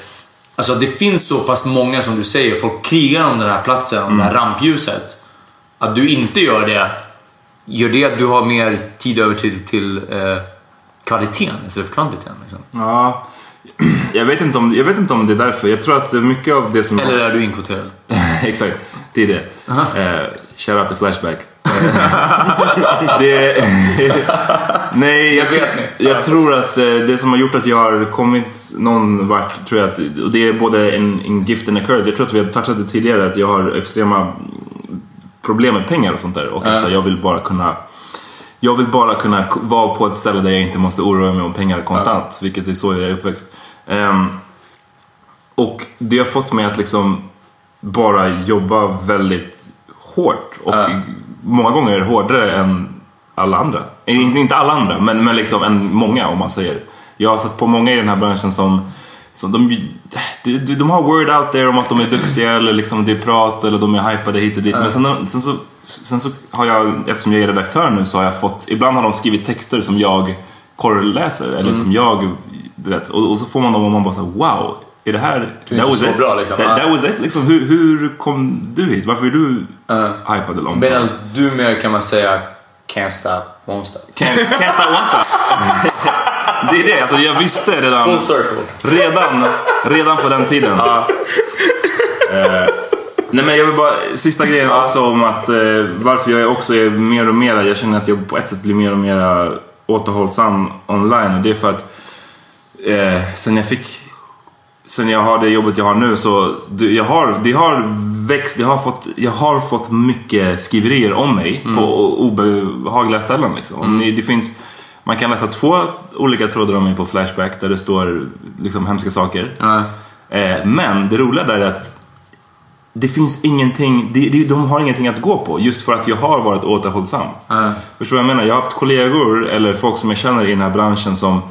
alltså det finns så pass många som du säger, folk krigar om den här platsen, om det här rampljuset. Att du inte gör det, gör det att du har mer tid över till, till eh, kvaliteten istället för kvantiteten? Liksom. Ja, jag vet, inte om, jag vet inte om det är därför. Jag tror att mycket av det som... Eller är du inkvoterad? Exakt, det är det. Uh, Shoutout till Flashback. Eh, det, nej, jag, Det vet. Jag tror att eh, det som har gjort att jag har kommit någon vart, tror jag att, och det är både en, en gift and a curse. Jag tror att vi har touchat det tidigare, att jag har extrema problem med pengar och sånt där. Och att, så här, jag vill bara kunna jag vill bara kunna vara på ett ställe där jag inte måste oroa mig om pengar konstant, vilket är så jag är uppväxt. Ehm, och det har fått mig att liksom bara jobba väldigt hårt. Och många gånger hårdare än alla andra. Eh, Inte alla andra, men, men liksom än många om man säger. Jag har sett på många i den här branschen som, som de, de, de, har word out there om att de är duktiga eller liksom det är prat eller de är hypade hit och dit. Men sen, sen, så, sen så har jag, eftersom jag är redaktör nu, så har jag fått, ibland har de skrivit texter som jag korrläser. Eller som jag, vet. Och, och så får man dem och man bara såhär wow. Är det här... Du är inte så bra, liksom. That, that was it liksom. Hur, hur kom du hit? Varför är du hypad eller Medan omtalad? du mer kan man säga can't stop, won't stop. Can't, can't stop, won't stop. Det är det, alltså jag visste redan... Full circle. Redan, redan på den tiden. Eh, nej men jag vill bara, sista grejen också om att eh, varför jag också är mer och mer, jag känner att jag på ett sätt blir mer och mer återhållsam online. Och det är för att eh, sen jag fick, sen jag har det jobbet jag har nu så, jag har, det har växt, jag har fått, jag har fått mycket skriverier om mig på o- obehagliga ställen liksom. Om ni, det finns, man kan läsa två olika trådar om mig på Flashback där det står liksom hemska saker. Eh, men det roliga där är att det finns ingenting, det, de har ingenting att gå på just för att jag har varit återhållsam. Förstår du vad jag menar? Jag har haft kollegor eller folk som jag känner i den här branschen som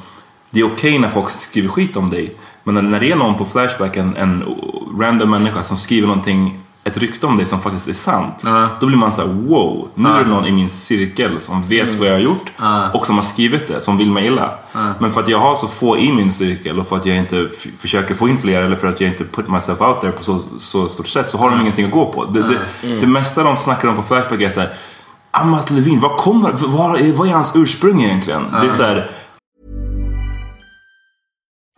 det är okej när folk skriver skit om dig. Men när, det är någon på Flashback, en, en random människa som skriver någonting, ett rykte om dig som faktiskt är sant. Då blir man så här: wow, nu är det någon i min cirkel som vet vad jag har gjort och som har skrivit det, som vill mig illa. Men för att jag har så få i min cirkel och för att jag inte försöker få in fler eller för att jag inte put myself out there på så, så stort sätt så har de ingenting att gå på. Det, det, det mesta de snackar om på Flashback är såhär Amat Levin, vad kommer, vad, är- vad är hans ursprung egentligen? Det är såhär,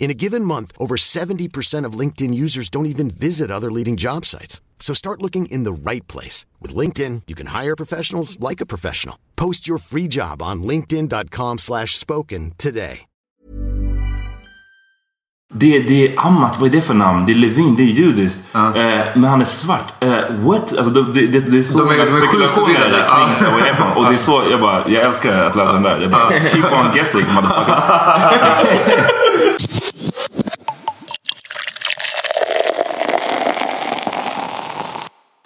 In a given month, over 70% of LinkedIn users don't even visit other leading job sites. So start looking in the right place. With LinkedIn, you can hire professionals like a professional. Post your free job on linkedin.com slash spoken today. det, det är Amat, vad är det för namn? Det är Levin, det är judiskt. Eh, men han är svart. Eh, what? Alltså, det, det, det, det är så De är- många de är sjukt spekulationer förvirrade. kring Ja. så, vad är det för någon. Och det är så, jag bara, jag älskar att läsa den där. Jag bara, keep on guessing motherfuckers.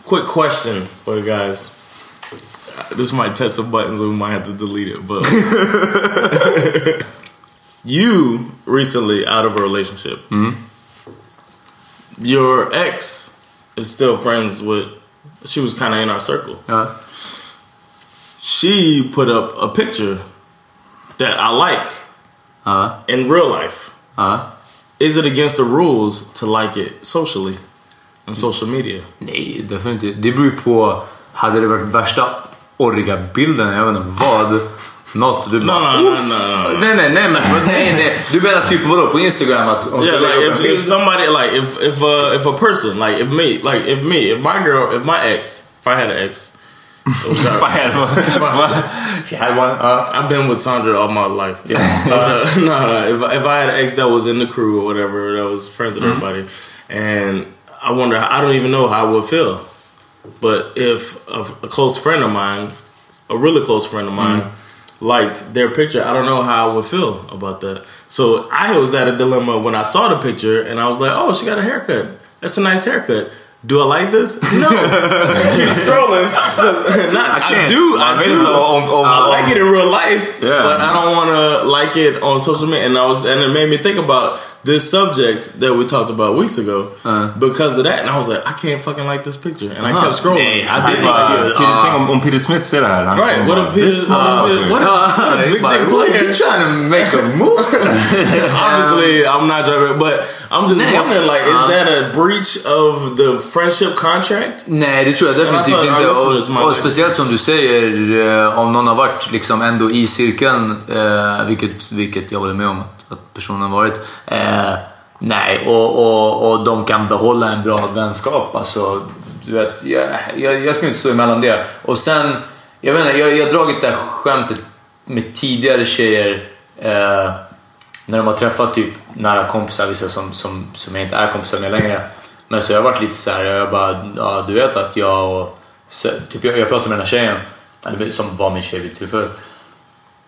Quick question for you guys. This might touch some buttons, we might have to delete it. But you recently out of a relationship. Mm-hmm. Your ex is still friends with. She was kind of in our circle. Uh-huh. She put up a picture that I like uh-huh. in real life. Uh-huh. Is it against the rules to like it socially on social media? Nej, definitivt. Det beror ju på. Hade det varit värsta orriga bilden, jag vet inte vad. Något du bara... no, no, no, no. Nej, nej, nej, men nej, nej. Du menar typ vadå på Instagram? Att hon Yeah, like if, en if somebody like if if uh, if a person like if me like if me if my girl if my ex if I had an ex. Vad är det? Va? If you had one, uh, I've been with Sandra all my life. Yeah. Uh, no, no. If if I had an ex that was in the crew or whatever, that was friends with everybody, and I wonder, I don't even know how I would feel. But if a, a close friend of mine, a really close friend of mine, liked their picture, I don't know how I would feel about that. So I was at a dilemma when I saw the picture and I was like, oh, she got a haircut. That's a nice haircut. Do I like this? No. Keep scrolling. Not, I, can't. do. I vet do. om- om- I like it in real life, Yeah. but I don't want to like it on social media. And I was, and it made me think about this subject that we talked about weeks ago because of that. And I was like, I can't fucking like this picture, and I kept scrolling. I didn't like Bara, it. Peter, tänk om, om Peter Smith ser det här. Han Right? kommer What bara, if Peter? "This What if, motherfucker." what if, what if It's big like, dick "What, player? you trying to make a move? Obviously, I'm not trying to, but I'm just Nej, wondering, like, is uh, that a breach of the friendship contract? Nej, det tror jag definitivt Men jag inte. tar- Och, listeners och might- speciellt som du säger, eh, om någon har varit liksom ändå i cirkeln, eh, vilket, vilket jag håller med om att, att personen har varit. Eh, nej, och, och, och de kan behålla en bra vänskap. Alltså, du vet, jag, jag, jag ska inte stå emellan det. Och sen, jag vet inte, jag, jag har dragit det här skämtet med tidigare tjejer eh, när de har träffat typ nära kompisar, vissa som, som, som jag inte är kompisar med längre. Men så jag har varit lite så här, jag bara, ja, du vet att jag och, så, typ jag, jag pratade med den här tjejen, som var min tjej vid tillfället.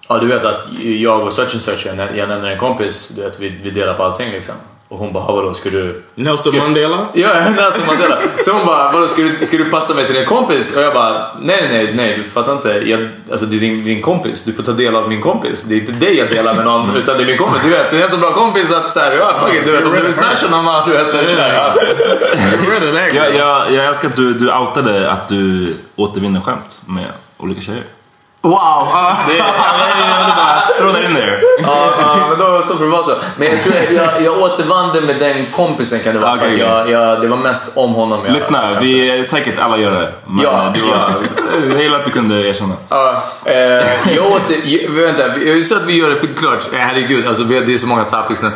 Ja, du vet att jag och such and such, jag, jag nämner en kompis, du vet, vi, vi delar på allting liksom. Och hon bara, vadå, ska du... Nelson Mandela? Ja, Nelson Mandela. Så hon bara, vadå, ska du, ska du passa mig till din kompis? Och jag bara, nej, nej, nej, du fattar inte. Jag, alltså det är din, din kompis, du får ta del av min kompis. Det är inte dig jag delar med någon, utan det är min kompis. Du vet, det är en så bra kompis att såhär, ja, fuck it, du vet, om du vill smasha någon man, du vet, så här. Ja. Jag, jag, jag älskar att du, du outade att du återvinner skämt med olika tjejer. Wow! Det, jag, jag vill bara throw that in there. Ja, ja, men då så får det vara så. Men jag tror jag, jag, jag återvann det med den kompisen kan det vara. För att jag, jag, det var mest om honom. Jag, Lyssna, vi säkert alla gör det. Men Ja, du var, jag gillar att du kunde erkänna. Ja, eh, jag åter, jag, vänta, vi- så att vi gör det för klart. Eh, Herregud, alltså, vi har- det är så många topics nu.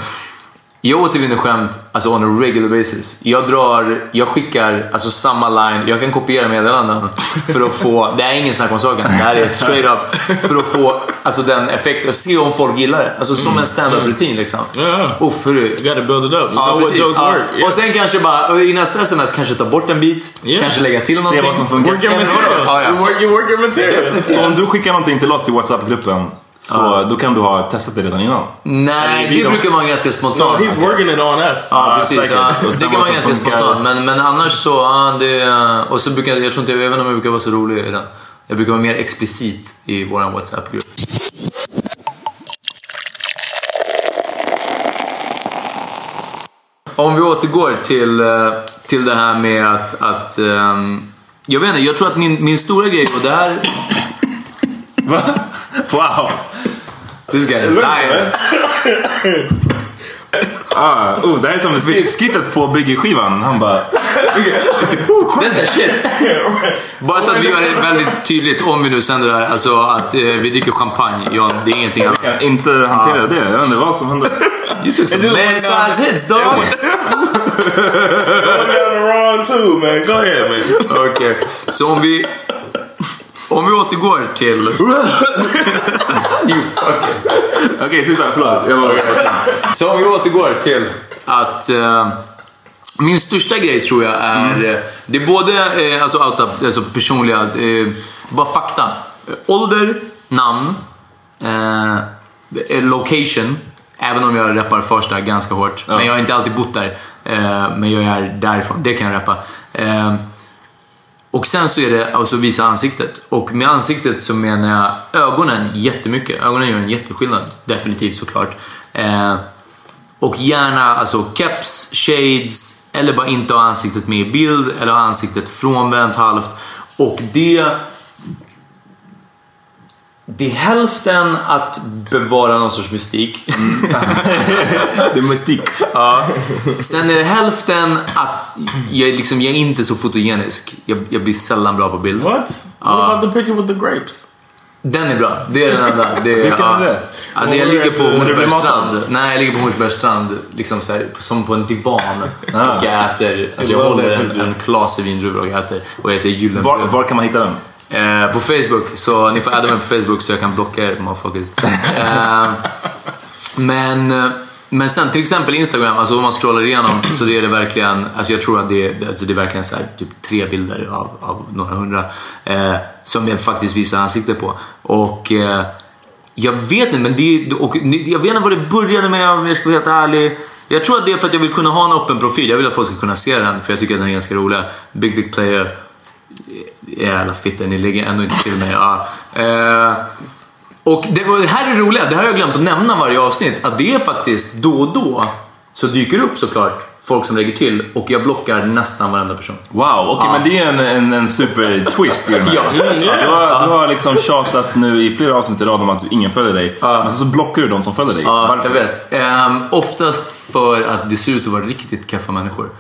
Jag återvinner skämt alltså on a regular basis. Jag drar, jag skickar alltså samma line, jag kan kopiera meddelanden för att få, det är ingen snack om saken, det här är straight up för att få alltså, den effekten, och se om folk gillar det. Alltså som en stand-up rutin liksom. Yeah. Uff, hur You got to build it up. You Ja, know what jokes Ja. work. Yeah. Och sen kanske bara, i nästa sms kanske ta bort en bit, Yeah. kanske lägga till Se någonting. vad som funkar. Work your material. Ja, ja, you, work, you work your material. Så om du skickar någonting till oss i WhatsApp-gruppen, så då kan du ha testat det redan innan. Nej, det brukar vara ganska No, spontant. he's working it on us. Ja, precis. Ja, det kan som ganska spontant. Men, men annars så, ja, det... Och så brukar jag, jag tror inte, jag vet inte om jag brukar vara så rolig i den. Jag brukar vara mer explicit i vår WhatsApp-grupp. Om vi återgår till, eh, till det här med att... att ehm, jag vet inte, jag tror att min, min stora grej, och det här... Va? Wow! This guy is dying. Ah, oh, det här är som sk- skittet på Biggie-skivan. Han bara... That's that shit. Bara så att vi gör det väldigt tydligt om vi nu sänder det här, alltså att eh, vi dricker champagne. John, det är ingenting annat. Jag kan inte hantera det. Jag vet inte vad som hände. You took some just man went down- size hits dog. Going down the wrong too, man. Go ahead, man. Okej, så om vi... Om vi återgår till... you fucking... Okej, sista. Förlåt. Jag var... Så om vi återgår till att... eh, min största grej tror jag är... eh, Det är både eh, alltså, out of, alltså personliga... Eh, bara fakta. Ålder, namn, location. Även om jag rappar Farsta ganska hårt. Men jag har inte alltid bott där. Men jag är därifrån. Det kan jag rappa. Och sen så är det alltså visa ansiktet. Och med ansiktet så menar jag ögonen jättemycket. Ögonen gör en jätteskillnad. Definitivt såklart. Eh, och gärna alltså keps, shades, eller bara inte ha ansiktet med i bild, eller ha ansiktet frånvänt halvt. Och det... Det är hälften att bevara någon sorts mystik. Det är mystik. Ja. Sen är det hälften att jag, liksom, jag är inte så fotogenisk. Jag, jag blir sällan bra på bild. What? What about the picture with the grapes? Den är bra. Det är den enda. Det är, Vilken är det? Ja, när jag ligger på När du blir Hornsbergs matad? strand. Nej, jag ligger på Hornsbergs strand. Liksom så här, som på en divan. Ah. Och jag äter. Alltså jag håller en, en klase vindruvor och jag äter. Och jag säger gyllene Var, var kan man hitta den? Eh, på Facebook, så ni får adda mig på Facebook så jag kan blocka er motherfuckers. eh, men, eh, men sen till exempel Instagram, alltså om man scrollar igenom så det är det verkligen, alltså jag tror att det, är- alltså det är verkligen så här, typ tre bilder av, av några hundra eh, som jag faktiskt visar ansikte på. Och eh, Jag vet inte, men det, och, jag vet inte vad det började med om jag ska vara helt ärlig. Jag tror att det är för att jag vill kunna ha en öppen profil. Jag vill att folk ska kunna se den för jag tycker att den är ganska rolig. Big Big Player. Jävla fitta, ni lägger ändå inte till mig. Ja. Eh, och det, här är det roliga, det här har jag glömt att nämna varje avsnitt. Att det är faktiskt då och då så dyker det upp såklart folk som lägger till och jag blockar nästan varenda person. Wow, okej men det är en, en, en super-twist i den här. Ja. Mm, Ja. Du, har, du har liksom tjatat nu i flera avsnitt i rad om att ingen följer dig. Men sen så blockar du de som följer dig. Ja, Varför? jag vet. Ehm, oftast för att det ser ut att vara riktigt keffa människor.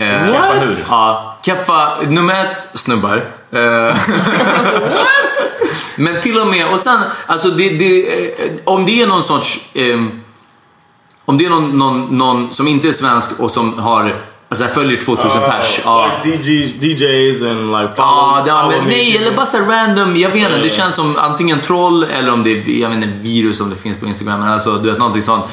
Ehm, Keffa hur? Ja, keffa, nummer ett, snubbar. Ehm, Men till och med, och sen, alltså det, det, eh, om det är någon sorts, ehm, om det är någon, någon, någon som inte är svensk och som har, alltså jag följer 2000 pers. Ja. Like DJ, DJs and like follow, Ja, follow men, me. nej, eller bara så random. Jag vet inte, Ja, det ja. känns som antingen troll eller om det är jag vet inte, virus om det finns på Instagram. Men alltså, du vet, någonting sånt.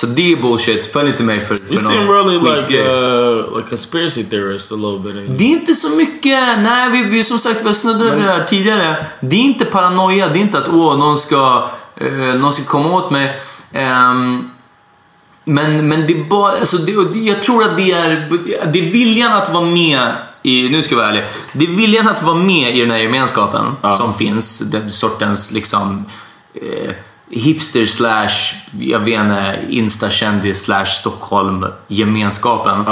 Så det är bullshit. Följ inte mig för, för You seem really like skitgrej. uh, like conspiracy theorist a little bit. you? Det är inte så mycket, nej vi, vi som sagt vi har snuddat vid det här tidigare. Det är inte paranoia, det är inte att åh, någon ska, eh, någon ska komma åt mig. Ehm, men, men det är bara, alltså det, jag tror att det är, det är viljan att vara med i, nu ska jag vara ärlig. Det är viljan att vara med i den här gemenskapen som finns. Den sortens liksom eh, hipster slash, jag vet inte, instakändis slash Stockholm gemenskapen.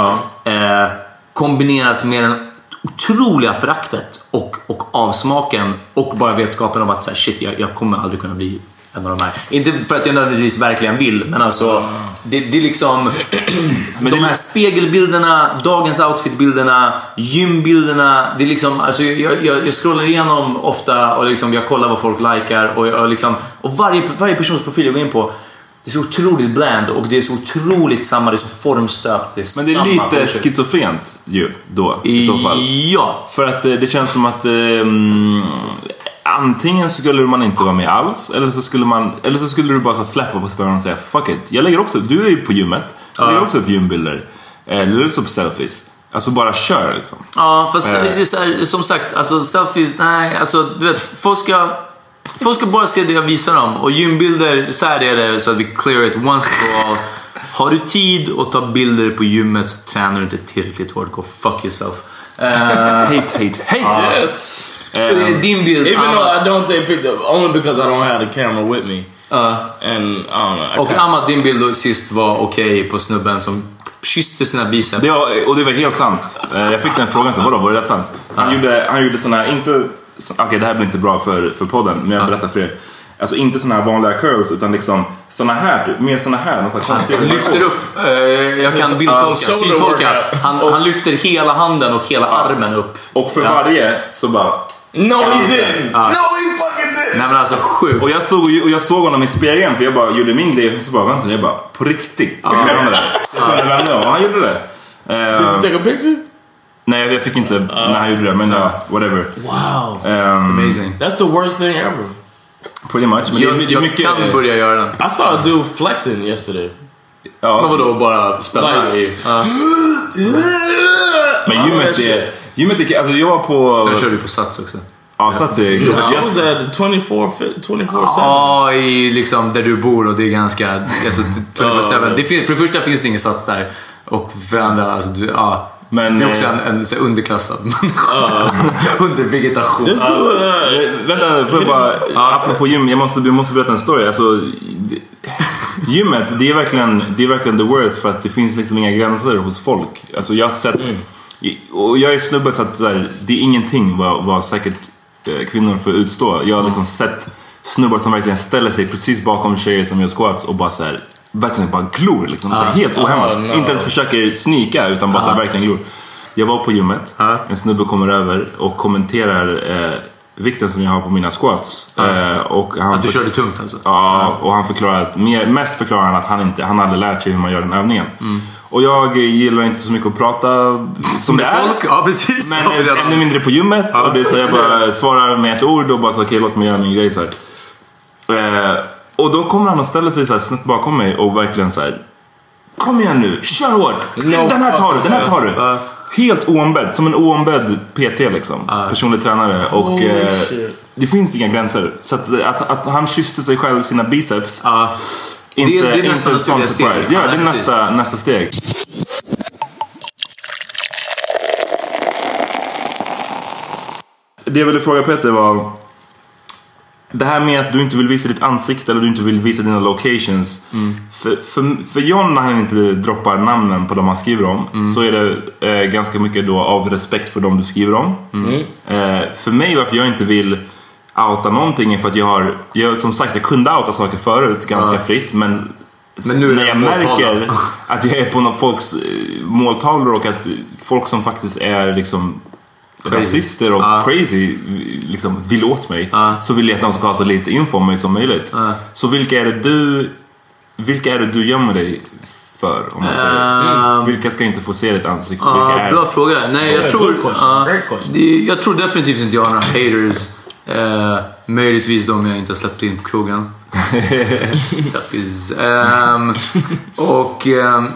Eh, kombinerat med den otroliga föraktet och, och avsmaken och bara vetskapen om att så här, shit, jag, jag kommer aldrig kunna bli en av de här. Inte för att jag nödvändigtvis verkligen vill, men alltså det, det är liksom de här spegelbilderna, dagens outfitbilderna, gymbilderna. Det är liksom, alltså jag, jag, jag scrollar igenom ofta och liksom jag kollar vad folk likar och, jag, liksom, och varje, varje persons profil jag går in på det är så otroligt bland och det är så otroligt samma, det är så formstöpt. Det är Men det är lite bullshit. schizofrent ju då i så fall. Ja. För att eh, det känns som att ehm, antingen skulle man inte vara med alls eller så skulle, man, eller så skulle du bara så släppa på spören och säga fuck it. Jag lägger också, du är ju på gymmet, jag lägger också upp gymbilder. Eh, Du lägger också upp selfies. Alltså bara kör liksom. Ja, fast Eh. det är så här, som sagt, alltså selfies, nej, alltså du vet, folk ska, folk ska bara se det jag visar dem. Och gymbilder, så här är det så att vi clear it once for all. Har du tid att ta bilder på gymmet så tränar du inte tillräckligt hårt. Go fuck yourself. Uh, hate, hate, hate! Yes. Din bild, Even though Amat. I don't take pictures, only because I don't have the camera with me. Ja. And I don't know. I Och kinda- Amat, din bild sist var okej på snubben som kysste sina biceps. Det var, och det var helt sant. Eh, Jag fick den frågan så vadå, var det sant? Han gjorde, han gjorde såna här, inte... Okej, det här blir inte bra för, för podden, men jag berättar för er. Alltså inte såna här vanliga curls, utan liksom såna här, typ, mer såna här. Någon slags konstig- Han lyfter upp, eh, jag kan bildtolka, shoulder syntolka. workout. Han, han lyfter hela handen och hela armen upp. Och för Ja. varje så bara... No, he didn't. Ah. No, he fucking didn't. Nej men alltså sjukt. Och jag, stod och, och jag såg honom i spegeln för jag bara gjorde min grej och så bara vänta, jag bara på riktigt. Så jag glömde det. Jag tror jag vände och han gjorde det. Eh, Did you take a picture? nej, jag fick inte när han gjorde det, men ja, whatever. Wow. Um, Amazing. That's the worst thing ever. Pretty much. Men det, Jag, det jag mycket... kan börja göra den. I saw a dude flexing yesterday. Ja. Men vadå, bara spänna i... Ja. Men gymmet är... Gymmet är... Alltså jag var på... Sen kör du på Sats också. Ja, Sats är... I Yes. was at 24 24 7. Ja, i liksom där du bor och det är ganska... Alltså, 24/7. det för det första finns det ingen Sats där. Och för det andra, alltså du... Ja. Men, det är också eh, en, en så underklassad människa. Under vegetation. This dude, uh, Vänta, får jag bara... Apropå gym, jag måste, jag måste berätta en story. Alltså, det- gymmet, det är, verkligen, det är verkligen the worst för att det finns liksom inga gränser hos folk. Alltså jag har sett... Och jag är snubbe så att så här, det är ingenting vad, vad säkert eh, kvinnor får utstå. Jag har liksom sett snubbar som verkligen ställer sig precis bakom tjejer som gör squats och bara så här, verkligen bara glor. Liksom, så här, helt ohämmat. Oh, no. Inte ens försöker snika utan bara så här, verkligen glor. Jag var på gymmet, en snubbe kommer över och kommenterar eh, vikten som jag har på mina squats. Eh, och han Att du körde tungt alltså? Ja, och han förklarar att, mest förklarar han att han inte, han hade lärt sig hur man gör den övningen. Mm. Och jag gillar inte så mycket att prata som det är. Folk? Ja, precis. Men Ja, ännu mindre på gymmet. Och det så jag bara svarar med ett ord och bara så okej låt mig göra min grej så. Eh, och då kommer han och ställer sig så här snett bakom mig och verkligen så här. Kom igen nu, kör hårt! den här tar du, den här tar du! Helt oombedd, som en oombedd PT liksom. Personlig tränare. Och, eh, det finns inga gränser. Så att, att, att han kysste sig själv sina biceps. Ja. Inte, Det är- det är sån naturliga steg. Ja, det är nästa, nästa steg. Det jag ville fråga Peter var det här med att du inte vill visa ditt ansikte eller du inte vill visa dina locations. Mm. För, för, för John när han inte droppar namnen på de han skriver om Mm. så är det eh, ganska mycket då av respekt för de du skriver om. Mm. Eh, för mig varför jag inte vill outa någonting är för att jag har, jag, som sagt jag kunde outa saker förut ganska Ja. fritt men Men nu är när jag märker att jag är på någon folks eh, måltavlor och att folk som faktiskt är liksom Crazy. rasister och Ja. crazy liksom vill åt mig. Så vill jag att de ska ha så lite info om mig som möjligt. Så vilka är det du vilka är det du gömmer dig för? Om man säger. Ehm. Vilka ska inte få se ditt ansikte? Ja, vilka är bra det? fråga. Nej, jag tror, det, jag tror definitivt inte jag har några haters. Eh, möjligtvis de jag inte har släppt in på krogen. Ehm, och ehm,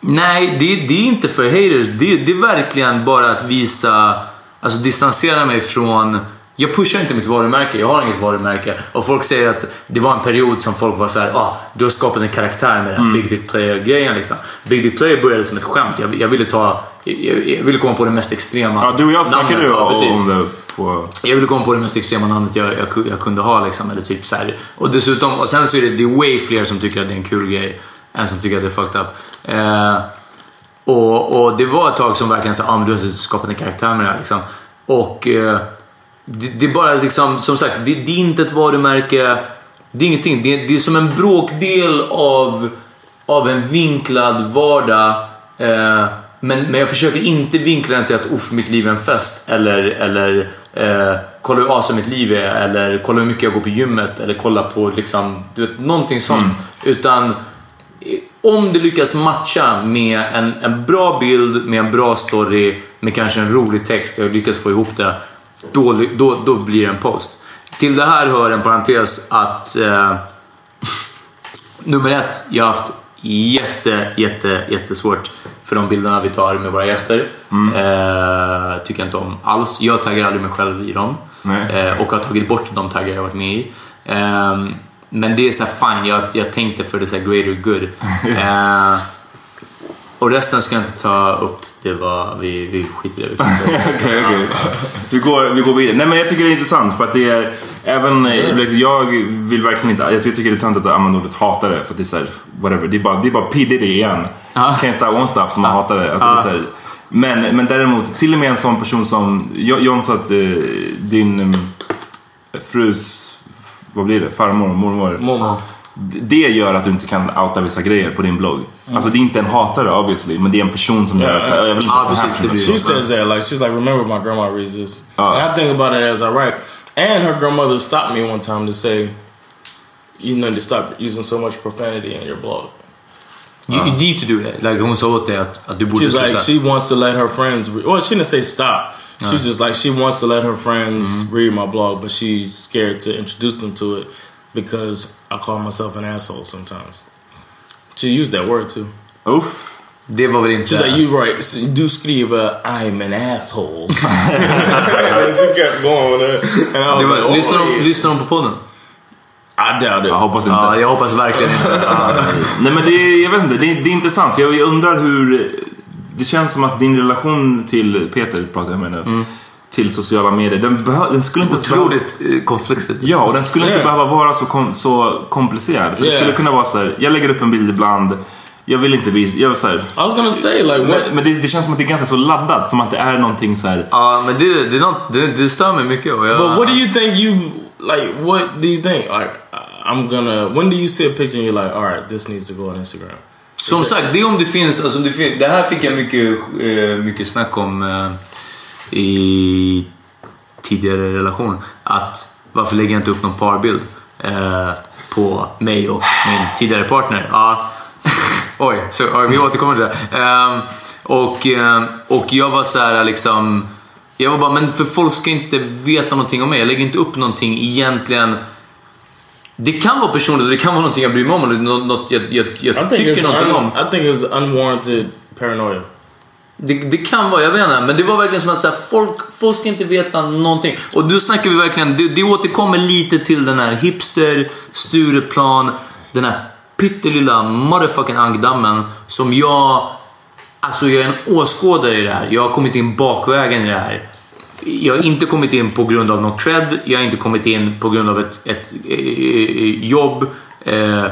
nej, det, det är inte för haters. Det, det är verkligen bara att visa, alltså distansera mig från jag pushar inte mitt varumärke, jag har inget varumärke. Och folk säger att det var en period som folk var så här, ah, du har skapat en karaktär med den här Big Dick Player-grejen. Liksom. Big Dick Player började som ett skämt. Jag, jag, ville ta, jag, jag ville komma på det mest extrema Ja, du och jag snackade ju om det på... Jag ville komma på det mest extrema namnet jag, jag, jag kunde ha. Liksom, eller typ så här. Och dessutom, och sen så är det, det är way fler som tycker att det är en kul grej än som tycker att det är fucked up. Eh, och, och det var ett tag som verkligen sa, ah, du har skapat en karaktär med det här. Liksom. Och eh, det, det är bara liksom, som sagt, det, det är inte ett varumärke. Det är ingenting. Det, det är som en bråkdel av, av en vinklad vardag. Eh, men, men jag försöker inte vinkla den till att uff, mitt liv är en fest. Eller, eller eh, kolla hur awesome mitt liv är. Eller kolla hur mycket jag går på gymmet. Eller kolla på liksom, du vet, någonting sånt. Utan eh, om det lyckas matcha med en, en bra bild, med en bra story, med kanske en rolig text, jag lyckas få ihop det, då, då, då blir det en post. Till det här hör en parentes att eh, nummer ett, jag har haft jätte, jätte, jättesvårt för de bilderna vi tar med våra gäster. Eh, tycker jag inte om alls. Jag taggar aldrig mig själv i dem. Eh, och har tagit bort de taggar jag varit med i. Eh, men det är så här fine, jag, jag tänkte för det så här greater good. Eh, och resten ska jag inte ta upp. Det var, vi, vi skiter i det. Okej, okej. Vi, går, vi går vidare. Nej men jag tycker det är intressant för att det är även, eh, liksom, jag vill verkligen inte, jag tycker det är töntigt att använda ordet hatare för att det är såhär, whatever. Det är bara, det är bara P Diddy igen. Ja. Can't stop, won't stop som man hatar det. Alltså, så här, men, men däremot, till och med en sån person som, Jo- John sa att eh, din um, frus, vad blir det, farmor, mormor. Mormor. Det gör att du inte kan outa vissa grejer på din blogg. Alltså det är inte en hatare obviously, men det är en person som gör att jag vill inte Ja, att det här precis, ska det blir- She says that like she's like, remember my grandma reads this. Uh. and I think about it as I write. And her grandmother stopped me one time to say, you need to stop using so much profanity in your blog. You, you need to do that. Like, hon sa åt dig att, att du borde She's sluta. like, she wants to let her friends. Re- well, she didn't say stop. She's just like she wants to let her friends mm-hmm. read my blog, but she's scared to introduce them to it because I call myself an asshole sometimes. She used that word too. Uff. det var väl inte... She's like, you right. So du skriver I'm an asshole. and she kept going with it. And I was like, oh, lyssnar, de, yeah. lyssnar de på podden? I doubt it. Jag hoppas inte. Ja, jag hoppas verkligen inte. Ja. Nej men det är, jag vet inte, det är, det är intressant för jag jag undrar hur... Det känns som att din relation till Peter, pratar jag med nu, till sociala medier, den, den skulle inte behöva- Otroligt eh, konfliktigt. Ja, och den skulle inte Yeah. behöva vara så, kom, så komplicerad. För Det Yeah. skulle kunna vara så här, jag lägger upp en bild ibland, jag vill inte visa, jag så här, I was gonna say like what? men, det, det känns som att det är ganska så laddat, som att det är någonting så här. Ja, men det, det, är något, det, det stör mig mycket. Och jag, But what do you think you like? What do you think? Like, I'm gonna. When do you see a picture and you're like, all right, this needs to go on Instagram? Som sagt, det är om det finns... Alltså det, fin- det här fick jag mycket, eh, mycket snack om eh, i tidigare relation. Att varför lägger jag inte upp någon parbild eh, på mig och min tidigare partner? Ja. Oj, så, vi återkommer till det. Ehm, och, och jag var så här liksom... Jag var bara, men för folk ska inte veta någonting om mig. Jag lägger inte upp någonting egentligen. Det kan vara personligt och det kan vara någonting jag bryr mig om. Eller nå- något jag, jag, jag tycker någonting om. I think it's unwarranted paranoia. Det, det kan vara, jag vet inte. Men det var verkligen som att så här, folk, folk ska inte veta någonting. Och då snackar vi verkligen, det, det återkommer lite till den här hipster, Stureplan, den här pyttelilla motherfucking ankdammen som jag, alltså jag är en åskådare i det här. Jag har kommit in bakvägen i det här. Jag har inte kommit in på grund av någon cred, jag har inte kommit in på grund av ett, ett eh, jobb. Eh,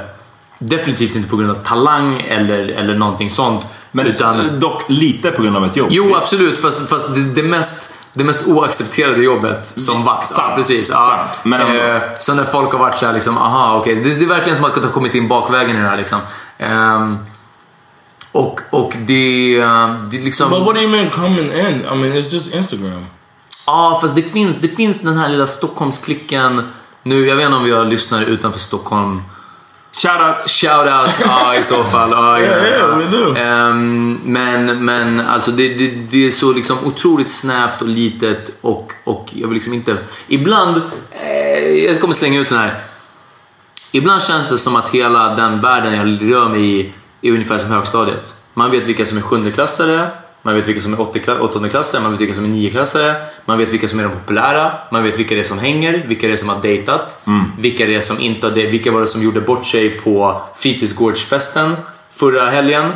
definitivt inte på grund av talang eller, eller någonting sånt. Men utan, dock lite på grund av ett jobb. Jo, absolut. Fast, fast det, det, mest, det mest oaccepterade jobbet som vakt. Sant. Ja, precis. Ja. Men ändå. eh, så när folk har varit såhär liksom, aha, okej. Det, det är verkligen som att ha kommit in bakvägen i det här liksom. Ehm, och, och det, eh, det liksom... But what do you mean coming in? I mean, it's just Instagram. Ja, fast det finns, det finns den här lilla Stockholmsklicken. Nu, jag vet inte om vi har lyssnare utanför Stockholm. Shoutout! Shoutout, ja i så fall. Ja, Yeah, yeah, do. Ehm, men, men alltså det, det, det är så liksom otroligt snävt och litet och, och jag vill liksom inte... Ibland, eh, jag kommer slänga ut den här. Ibland känns det som att hela den världen jag rör mig i är ungefär som högstadiet. Man vet vilka som är sjundeklassare, man vet vilka som är åttondeklassare, man vet vilka som är nioklassare, man vet vilka som är de populära, man vet vilka det är som hänger, vilka det är som har dejtat, vilka det är som inte har dejtat, vilka var det som gjorde bort sig på fritidsgårdsfesten förra helgen.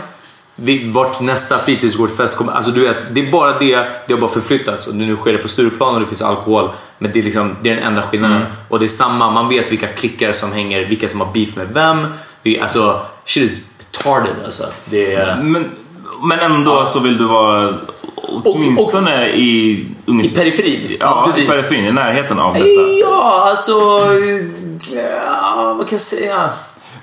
Vart nästa fritidsgårdsfest kommer, alltså du vet, det är bara det, det har bara förflyttats och nu sker det på Stureplan och det finns alkohol. Men det är, liksom, det är den enda skillnaden. Och det är samma, man vet vilka klickar som hänger, vilka som har beef med vem. Vi, alltså, shit is retarded alltså. Det är... Men, men ändå så vill du vara åtminstone i... I periferin. Ja, precis. i periferin, i närheten av detta. Ja, alltså... Ja, vad kan jag säga?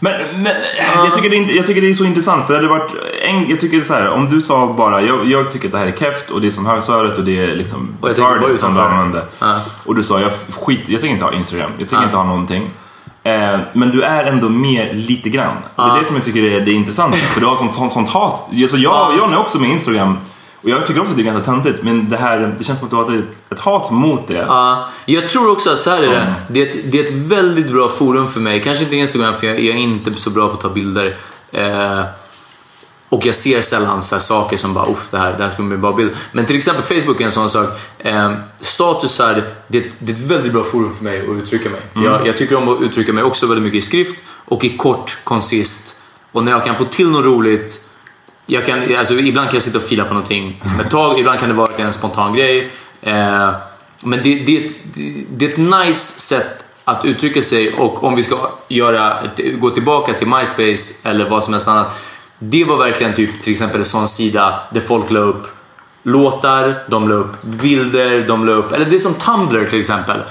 Men, men jag, tycker det är, jag tycker det är så intressant för det hade varit en, jag tycker så här, om du sa bara jag, jag tycker att det här är keft och det är som högstadiet och det är liksom Och jag retarded som du utanför. använde. Ja. Och du sa jag skit, jag tänker inte ha Instagram, jag tänker Ja. inte ha någonting. Eh, men du är ändå med lite grann. Det är det som jag tycker är det intressanta. För du har sånt, sånt, sånt hat. Alltså jag, jag är också med Instagram och jag tycker också att det är ganska töntigt men det här, det känns som att du har ett, ett hat mot det. Ja, jag tror också att så här är det. Det är, ett, det är ett väldigt bra forum för mig. Kanske inte Instagram för jag, jag är inte så bra på att ta bilder. Eh, och jag ser sällan så här saker som bara uff, det här, det här en bra bild. Men till exempel Facebook är en sån sak. Eh, statusar, det, det är ett väldigt bra forum för mig att uttrycka mig. Jag, jag tycker om att uttrycka mig också väldigt mycket i skrift och i kort, koncist. Och när jag kan få till något roligt jag kan, alltså, ibland kan jag sitta och fila på någonting som ett tag, ibland kan det vara en spontan grej. Eh, men det, det, det, det är ett nice sätt att uttrycka sig och om vi ska göra, gå tillbaka till MySpace eller vad som helst annat. Det var verkligen typ till exempel en sån sida där folk la upp låtar, de la upp bilder, de la upp, eller det är som Tumblr till exempel.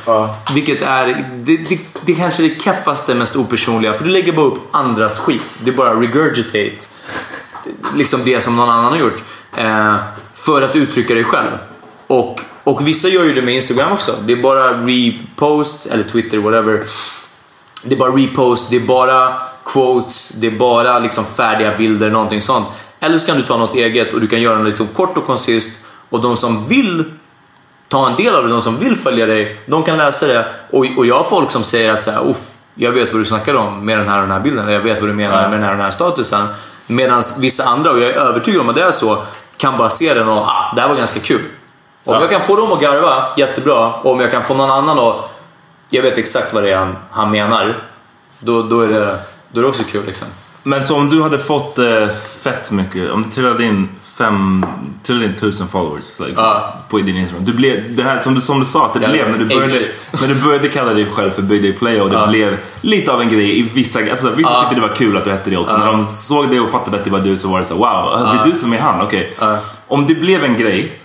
Vilket är, det, det, det kanske är det keffaste, mest opersonliga, för du lägger bara upp andras skit. Det är bara regurgitate liksom det som någon annan har gjort. Eh, för att uttrycka dig själv. Och, och vissa gör ju det med Instagram också. Det är bara reposts, eller Twitter, whatever. Det är bara repost, det är bara quotes, det är bara liksom färdiga bilder, någonting sånt. Eller så kan du ta något eget och du kan göra det liksom kort och koncist. Och de som vill ta en del av det, de som vill följa dig, de kan läsa det. Och, och jag har folk som säger att så här, jag vet vad du snackar om med den här och den här bilden, eller jag vet vad du menar med den här och den här statusen. Medan vissa andra, och jag är övertygad om att det är så, kan bara se den och ah, det här var ganska kul. Om jag kan få dem att garva, jättebra. Och om jag kan få någon annan att, jag vet exakt vad det är han, han menar, då, då, är det, då är det också kul liksom. Men så om du hade fått eh, fett mycket, om det trillade in fem, trillade in tusen followers liksom, Ja. på din Instagram. Du blev, det här som du, som du sa att det Ja, blev när du, började, när du började kalla dig själv för Big Day Play och det Ja. blev lite av en grej i vissa, alltså vissa Ja. tyckte det var kul att du hette det också. När de såg det och fattade att det var du så var det så wow, det är du som är han, okej. Ja. Om det blev en grej,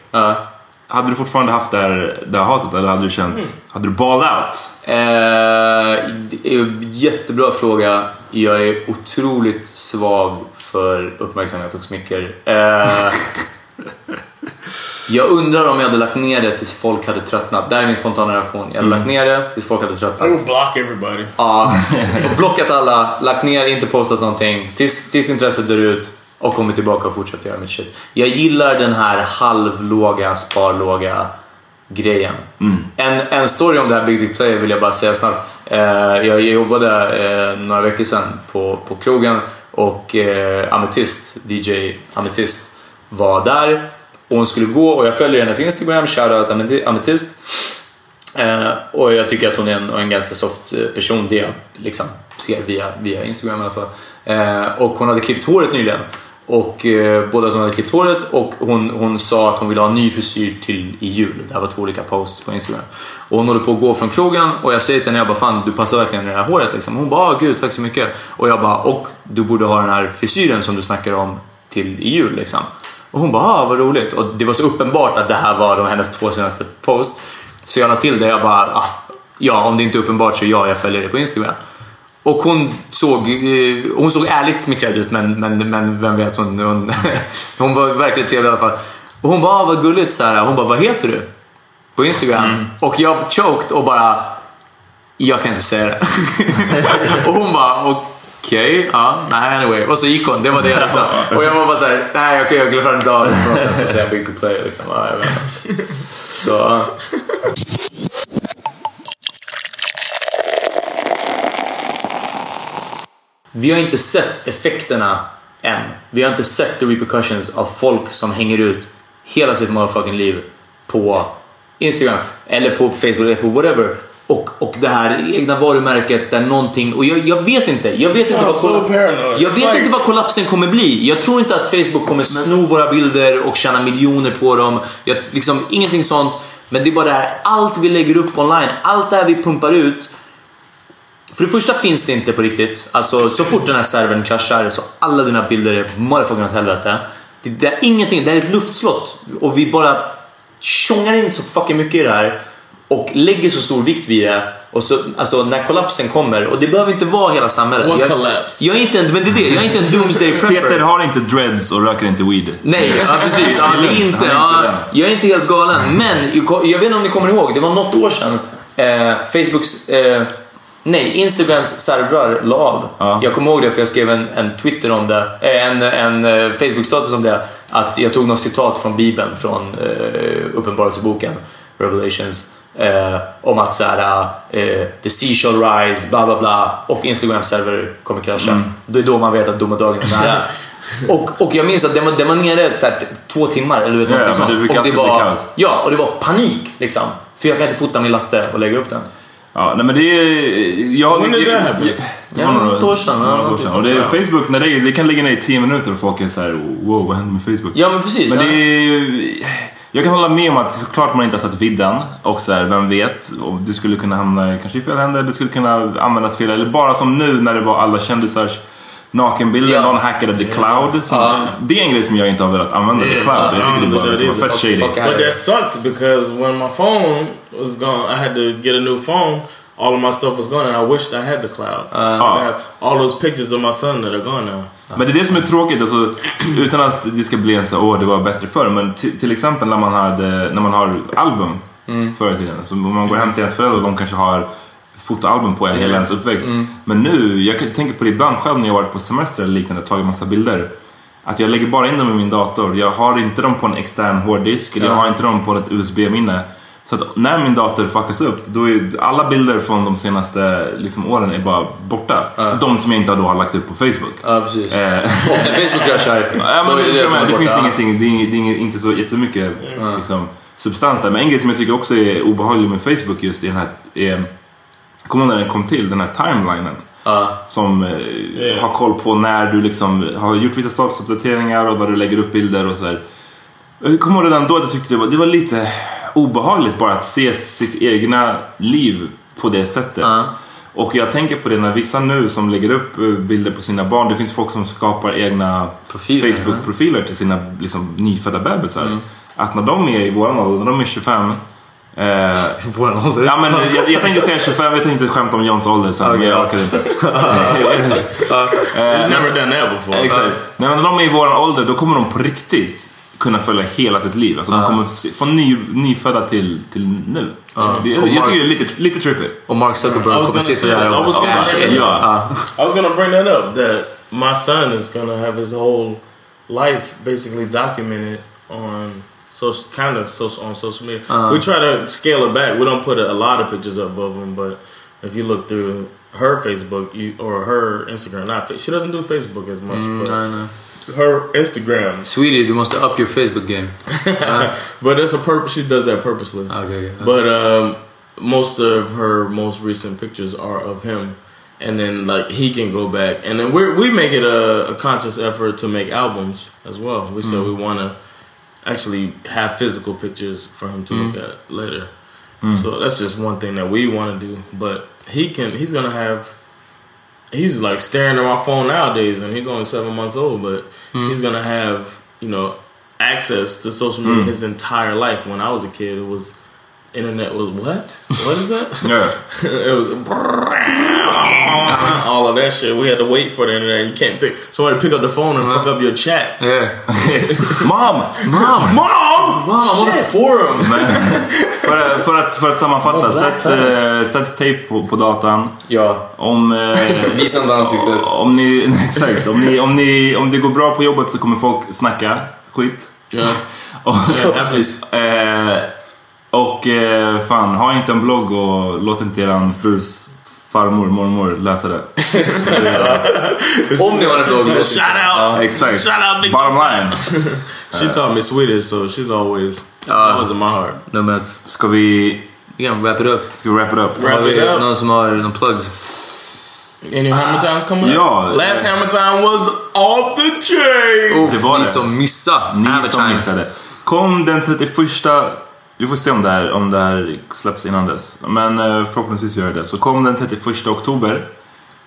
hade du fortfarande haft det här, det här hatet eller hade du känt, Mm. hade du balled out? Eh, jättebra fråga. Jag är otroligt svag för uppmärksamhet och smicker. Eh, jag undrar om jag hade lagt ner det tills folk hade tröttnat. Det här är min spontana reaktion. Jag hade lagt ner det tills folk hade I tröttnat. would block everybody. Ja, och blockat alla, lagt ner, inte postat någonting. Tills, tills intresset dör ut och kommit tillbaka och fortsatt göra mitt shit. Jag gillar den här halvlåga, sparlåga grejen. En, en story om det här Big Dick Play vill jag bara säga snabbt. Eh, jag jobbade eh, några veckor sedan på, på krogen och eh, Ametist, DJ Ametist var där Och hon skulle gå och jag följer hennes Instagram, shoutout Ametist. Eh, och jag tycker att hon är en, en ganska soft eh, person, det jag liksom ser via, via Instagram i alla fall. Eh, och hon hade klippt håret nyligen. Och eh, både att hon hade klippt håret och hon, hon sa att hon ville ha en ny frisyr till i jul. Det här var två olika posts på Instagram. Och hon håller på att gå från krogen och jag säger till henne, jag bara fan du passar verkligen i det här håret liksom. Hon bara, ah, gud tack så mycket. Och jag bara, och du borde ha den här frisyren som du snackar om till i jul liksom. Och hon bara, ah, vad roligt. Och det var så uppenbart att det här var de hennes två senaste posts. Så jag la till det, jag bara, ah, ja om det inte är uppenbart så ja, jag följer det på Instagram. Och hon såg, eh, hon såg ärligt smickrad ut men, men, men vem vet, hon, hon, hon var verkligen trevlig i alla fall. Och hon bara, ah, vad gulligt så här. Hon bara, vad heter du? På Instagram. Och jag choked och bara, jag kan inte säga det. och hon bara, okej, ja, nej anyway. Och så gick hon, det var det liksom. Och jag var bara såhär, nej jag, jag klarar inte av det på något sätt. Och big player liksom. Ja, jag vet inte. Så, Vi har inte sett effekterna än. Vi har inte sett the repercussions av folk som hänger ut hela sitt motherfucking liv på Instagram eller på Facebook eller på whatever. Och, och det här egna varumärket där någonting, och jag, jag vet inte. Jag vet, inte vad, so jag vet like- inte vad kollapsen kommer bli. Jag tror inte att Facebook kommer sno våra bilder och tjäna miljoner på dem. Jag, liksom, ingenting sånt. Men det är bara det här, allt vi lägger upp online, allt det här vi pumpar ut för det första finns det inte på riktigt. Alltså så fort den här servern kraschar så alla dina bilder är motherfucking åt helvete. Det, det är ingenting, det är ett luftslott. Och vi bara tjongar in så fucking mycket i det här och lägger så stor vikt vid det. Och så, alltså när kollapsen kommer, och det behöver inte vara hela samhället. What jag, collapse? Jag är inte en, men det är det, jag är inte en doomsday prepper. Peter har inte dreads och röker inte weed. Nej, ja, precis. Ja, det är inte, ja, jag är inte helt galen. Men jag jag vet inte om ni kommer ihåg, det var något år sedan. Eh, Facebooks, eh, nej, Instagrams servrar la av. Ja. Jag kommer ihåg det för jag skrev en, en Twitter om det, eh, en, en eh, Facebook-status om det. Att jag tog något citat från Bibeln, från eh, Uppenbarelseboken, Revelations. Eh, om att såhär, eh, the sea shall rise, bla bla bla och Instagram server kommer krascha. Det är då man vet att domedagen är nära. och, och jag minns att den var, den var nere så här, två timmar eller vet Ja, något det sånt. och det var. Ja, och det var panik liksom. För jag kan inte fota min latte och lägga upp den. Ja, nej men det är... Jag, When did that happen? det Ja, var några- år sedan, ja, några år någonting sedan. Och det är Facebook, när det, det kan ligga ner i 10 minuter och folk är så här: wow, vad händer med Facebook? Ja, men precis. Men ja. det är, jag kan hålla med om att såklart man inte har sett vidden och så här, vem vet, och det skulle kunna hamna kanske i fel händer, det skulle kunna användas fel, eller bara som nu när det var alla kändisars nakenbilder, Ja. någon hackade the cloud. Som, Ja. Det är en grej som jag inte har velat använda, the cloud. Jag tycker det bara det var fett shady. But that sucked because when my phone was gone, I had to get a new phone. All of my stuff was gone, and I wished I had the cloud. so I have all those pictures of my son that are gone now. Men det är det som är tråkigt, alltså, utan att det ska bli en så åh det var bättre förr. Men till, exempel när man, hade, när man har album förr i tiden. Så om man går hem till ens föräldrar och de kanske har fotoalbum på en hela ens uppväxt. Men nu, jag tänker på det ibland själv när jag varit på semester eller liknande och tagit massa bilder. Att jag lägger bara in dem i min dator. Jag har inte dem på en extern hårddisk eller jag har inte dem på ett USB-minne. Så att när min dator fuckas upp, då är alla bilder från de senaste liksom, åren är bara borta. De som jag inte då har lagt upp på Facebook. Ja, precis. Eh, Facebook kraschar, Ja, men är det, det det är det, finns ingenting, det är, det är inte så jättemycket liksom, substans där. Men en grej som jag tycker också är obehaglig med Facebook just i den här, är, kommer när den kom till, den här timelinen. Som eh, har koll på när du liksom har gjort vissa statusuppdateringar och vad du lägger upp bilder och så här. Jag kommer ihåg redan då att jag tyckte det var, det var lite obehagligt bara att se sitt egna liv på det sättet. Och jag tänker på det när vissa nu som lägger upp eh, bilder på sina barn. Det finns folk som skapar egna Profiler, Facebook-profiler till sina liksom, nyfödda bebisar. Mm. Att när de är i våran ålder, när de är 25 Eh, Våran ålder? ja, men jag, jag tänkte säga 25, jag tänkte skämta om Johns ålder sen, men jag orkade inte. You've never done that before. Exakt. Nej, men när de är i våran ålder, då kommer de på riktigt kunna följa hela sitt liv. Alltså, de kommer se- från ny, nyfödda till, till nu. Det, Och jag Mark- tycker det är lite, lite trippy. Och Mark Zuckerberg kommer gonna sitta say där. I och... was gonna bring that Ja. up. I was gonna bring that up that my son is gonna have his whole life basically documented on social, kind of social on social media. We try to scale it back. We don't put a, a lot of pictures up of him, but if you look through her Facebook you, or her Instagram, not she doesn't do Facebook as much. but her Instagram. Sweetie, du måste up your Facebook game. but it's a purpose. She does that purposely. Okay, okay. But um, most of her most recent pictures are of him, and then like he can go back, and then we we make it a, a conscious effort to make albums as well. We said Mm. we want to actually have physical pictures for him to look Mm. at later. Mm. So that's just one thing that we want to do. But he can. He's gonna have. He's like staring at my phone nowadays, and he's only seven months old. But Mm. he's gonna have you know access to social media Mm. his entire life. When I was a kid, it was internet was what? What is that? Yeah. it was all of that shit. We had to wait for the internet. You can't pick somebody pick up the phone and fuck up your chat. Yeah. Mom! Mom! Mom! Mom! Shit. Forum! för, för, att, för att sammanfatta, sätt, eh, sätt tejp på, på datan. Ja. Om, eh, Visa inte ansiktet. Om ni, exakt, om, ni, om, ni, om det går bra på jobbet så kommer folk snacka skit. Ja. Och, Ja, precis. eh, och eh, fan, ha inte en blogg och låt inte eran frus farmor, mormor läsa det. Om ni har en blogg. Shout out! Ja, exakt. Shout out big Bottom line. She taught me Swedish, so she's always, she's always in my heart. Nummer ett. Ska vi... Can wrap it up. Ska vi wrap it up? Wrap it vi up. någon som har någon plugs? Any Hammer Times coming up? Ja. Last Hammer Time was off the chain! Det var ni det. som missade. Ni som missade. Kom den 31... Vi får se om det här, om det här släpps innan dess. Men eh, förhoppningsvis gör det. Så kom den 31 oktober.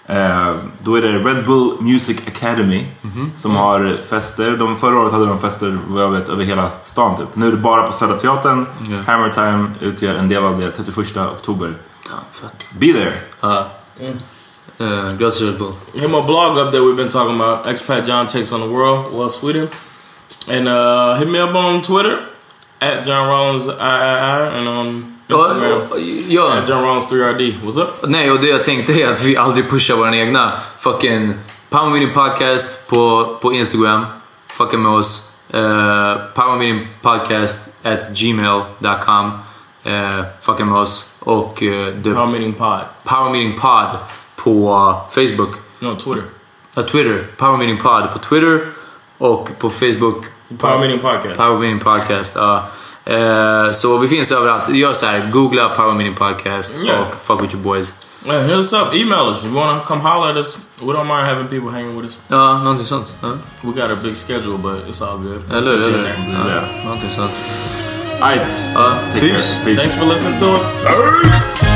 Eh, då är det Red Bull Music Academy som har fester. De, förra året hade de fester vad jag vet över hela stan typ. Nu är det bara på Södra Teatern. Ja. Hammer Time utgör en del av det 31 oktober. Ja, fett. Be there! Ja. Uh, gratis Red Bull. Hit my blog up that we've been talking about. Expat John takes on the world. Well, Sweden. And uh, hit me up on Twitter at John Rollins III and on Instagram Ja, at John Rollins 3RD. What's up? nej och det jag tänkte är att vi aldrig pushar våra egna. Fucking Power Meeting Podcast på, på Instagram. Fucking med oss. Uh, Power Meeting Podcast at gmail.com. Uh, fucking med oss. Och uh, the Power Meeting Pod. Power Meeting Pod på uh, Facebook. No, Twitter. Ja, Twitter. Power Meeting Pod på Twitter. Och på Facebook. Power Meeting Podcast. Power Meeting Podcast. Ja. Eh, så vi finns överallt. Gör så här. Googla Power Meeting Podcast Yeah. och fuck with your boys. Yeah, hit us up. Email us. If you want to come holler at us, we don't mind having people hanging with us. Ja, någonting sånt. Ja. We got a big schedule, but it's all good. Eller hur? Fit you Eller in hur? there. Ja, någonting sånt. Alright. Ja, Take peace. care. Peace. Thanks for listening to us.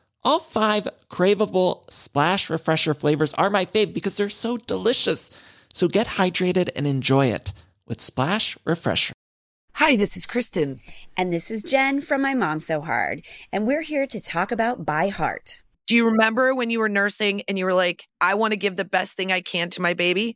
All five craveable splash refresher flavors are my fave because they're so delicious. So get hydrated and enjoy it with Splash Refresher. Hi, this is Kristen. And this is Jen from My Mom So Hard, and we're here to talk about By Heart. Do you remember when you were nursing and you were like, I want to give the best thing I can to my baby?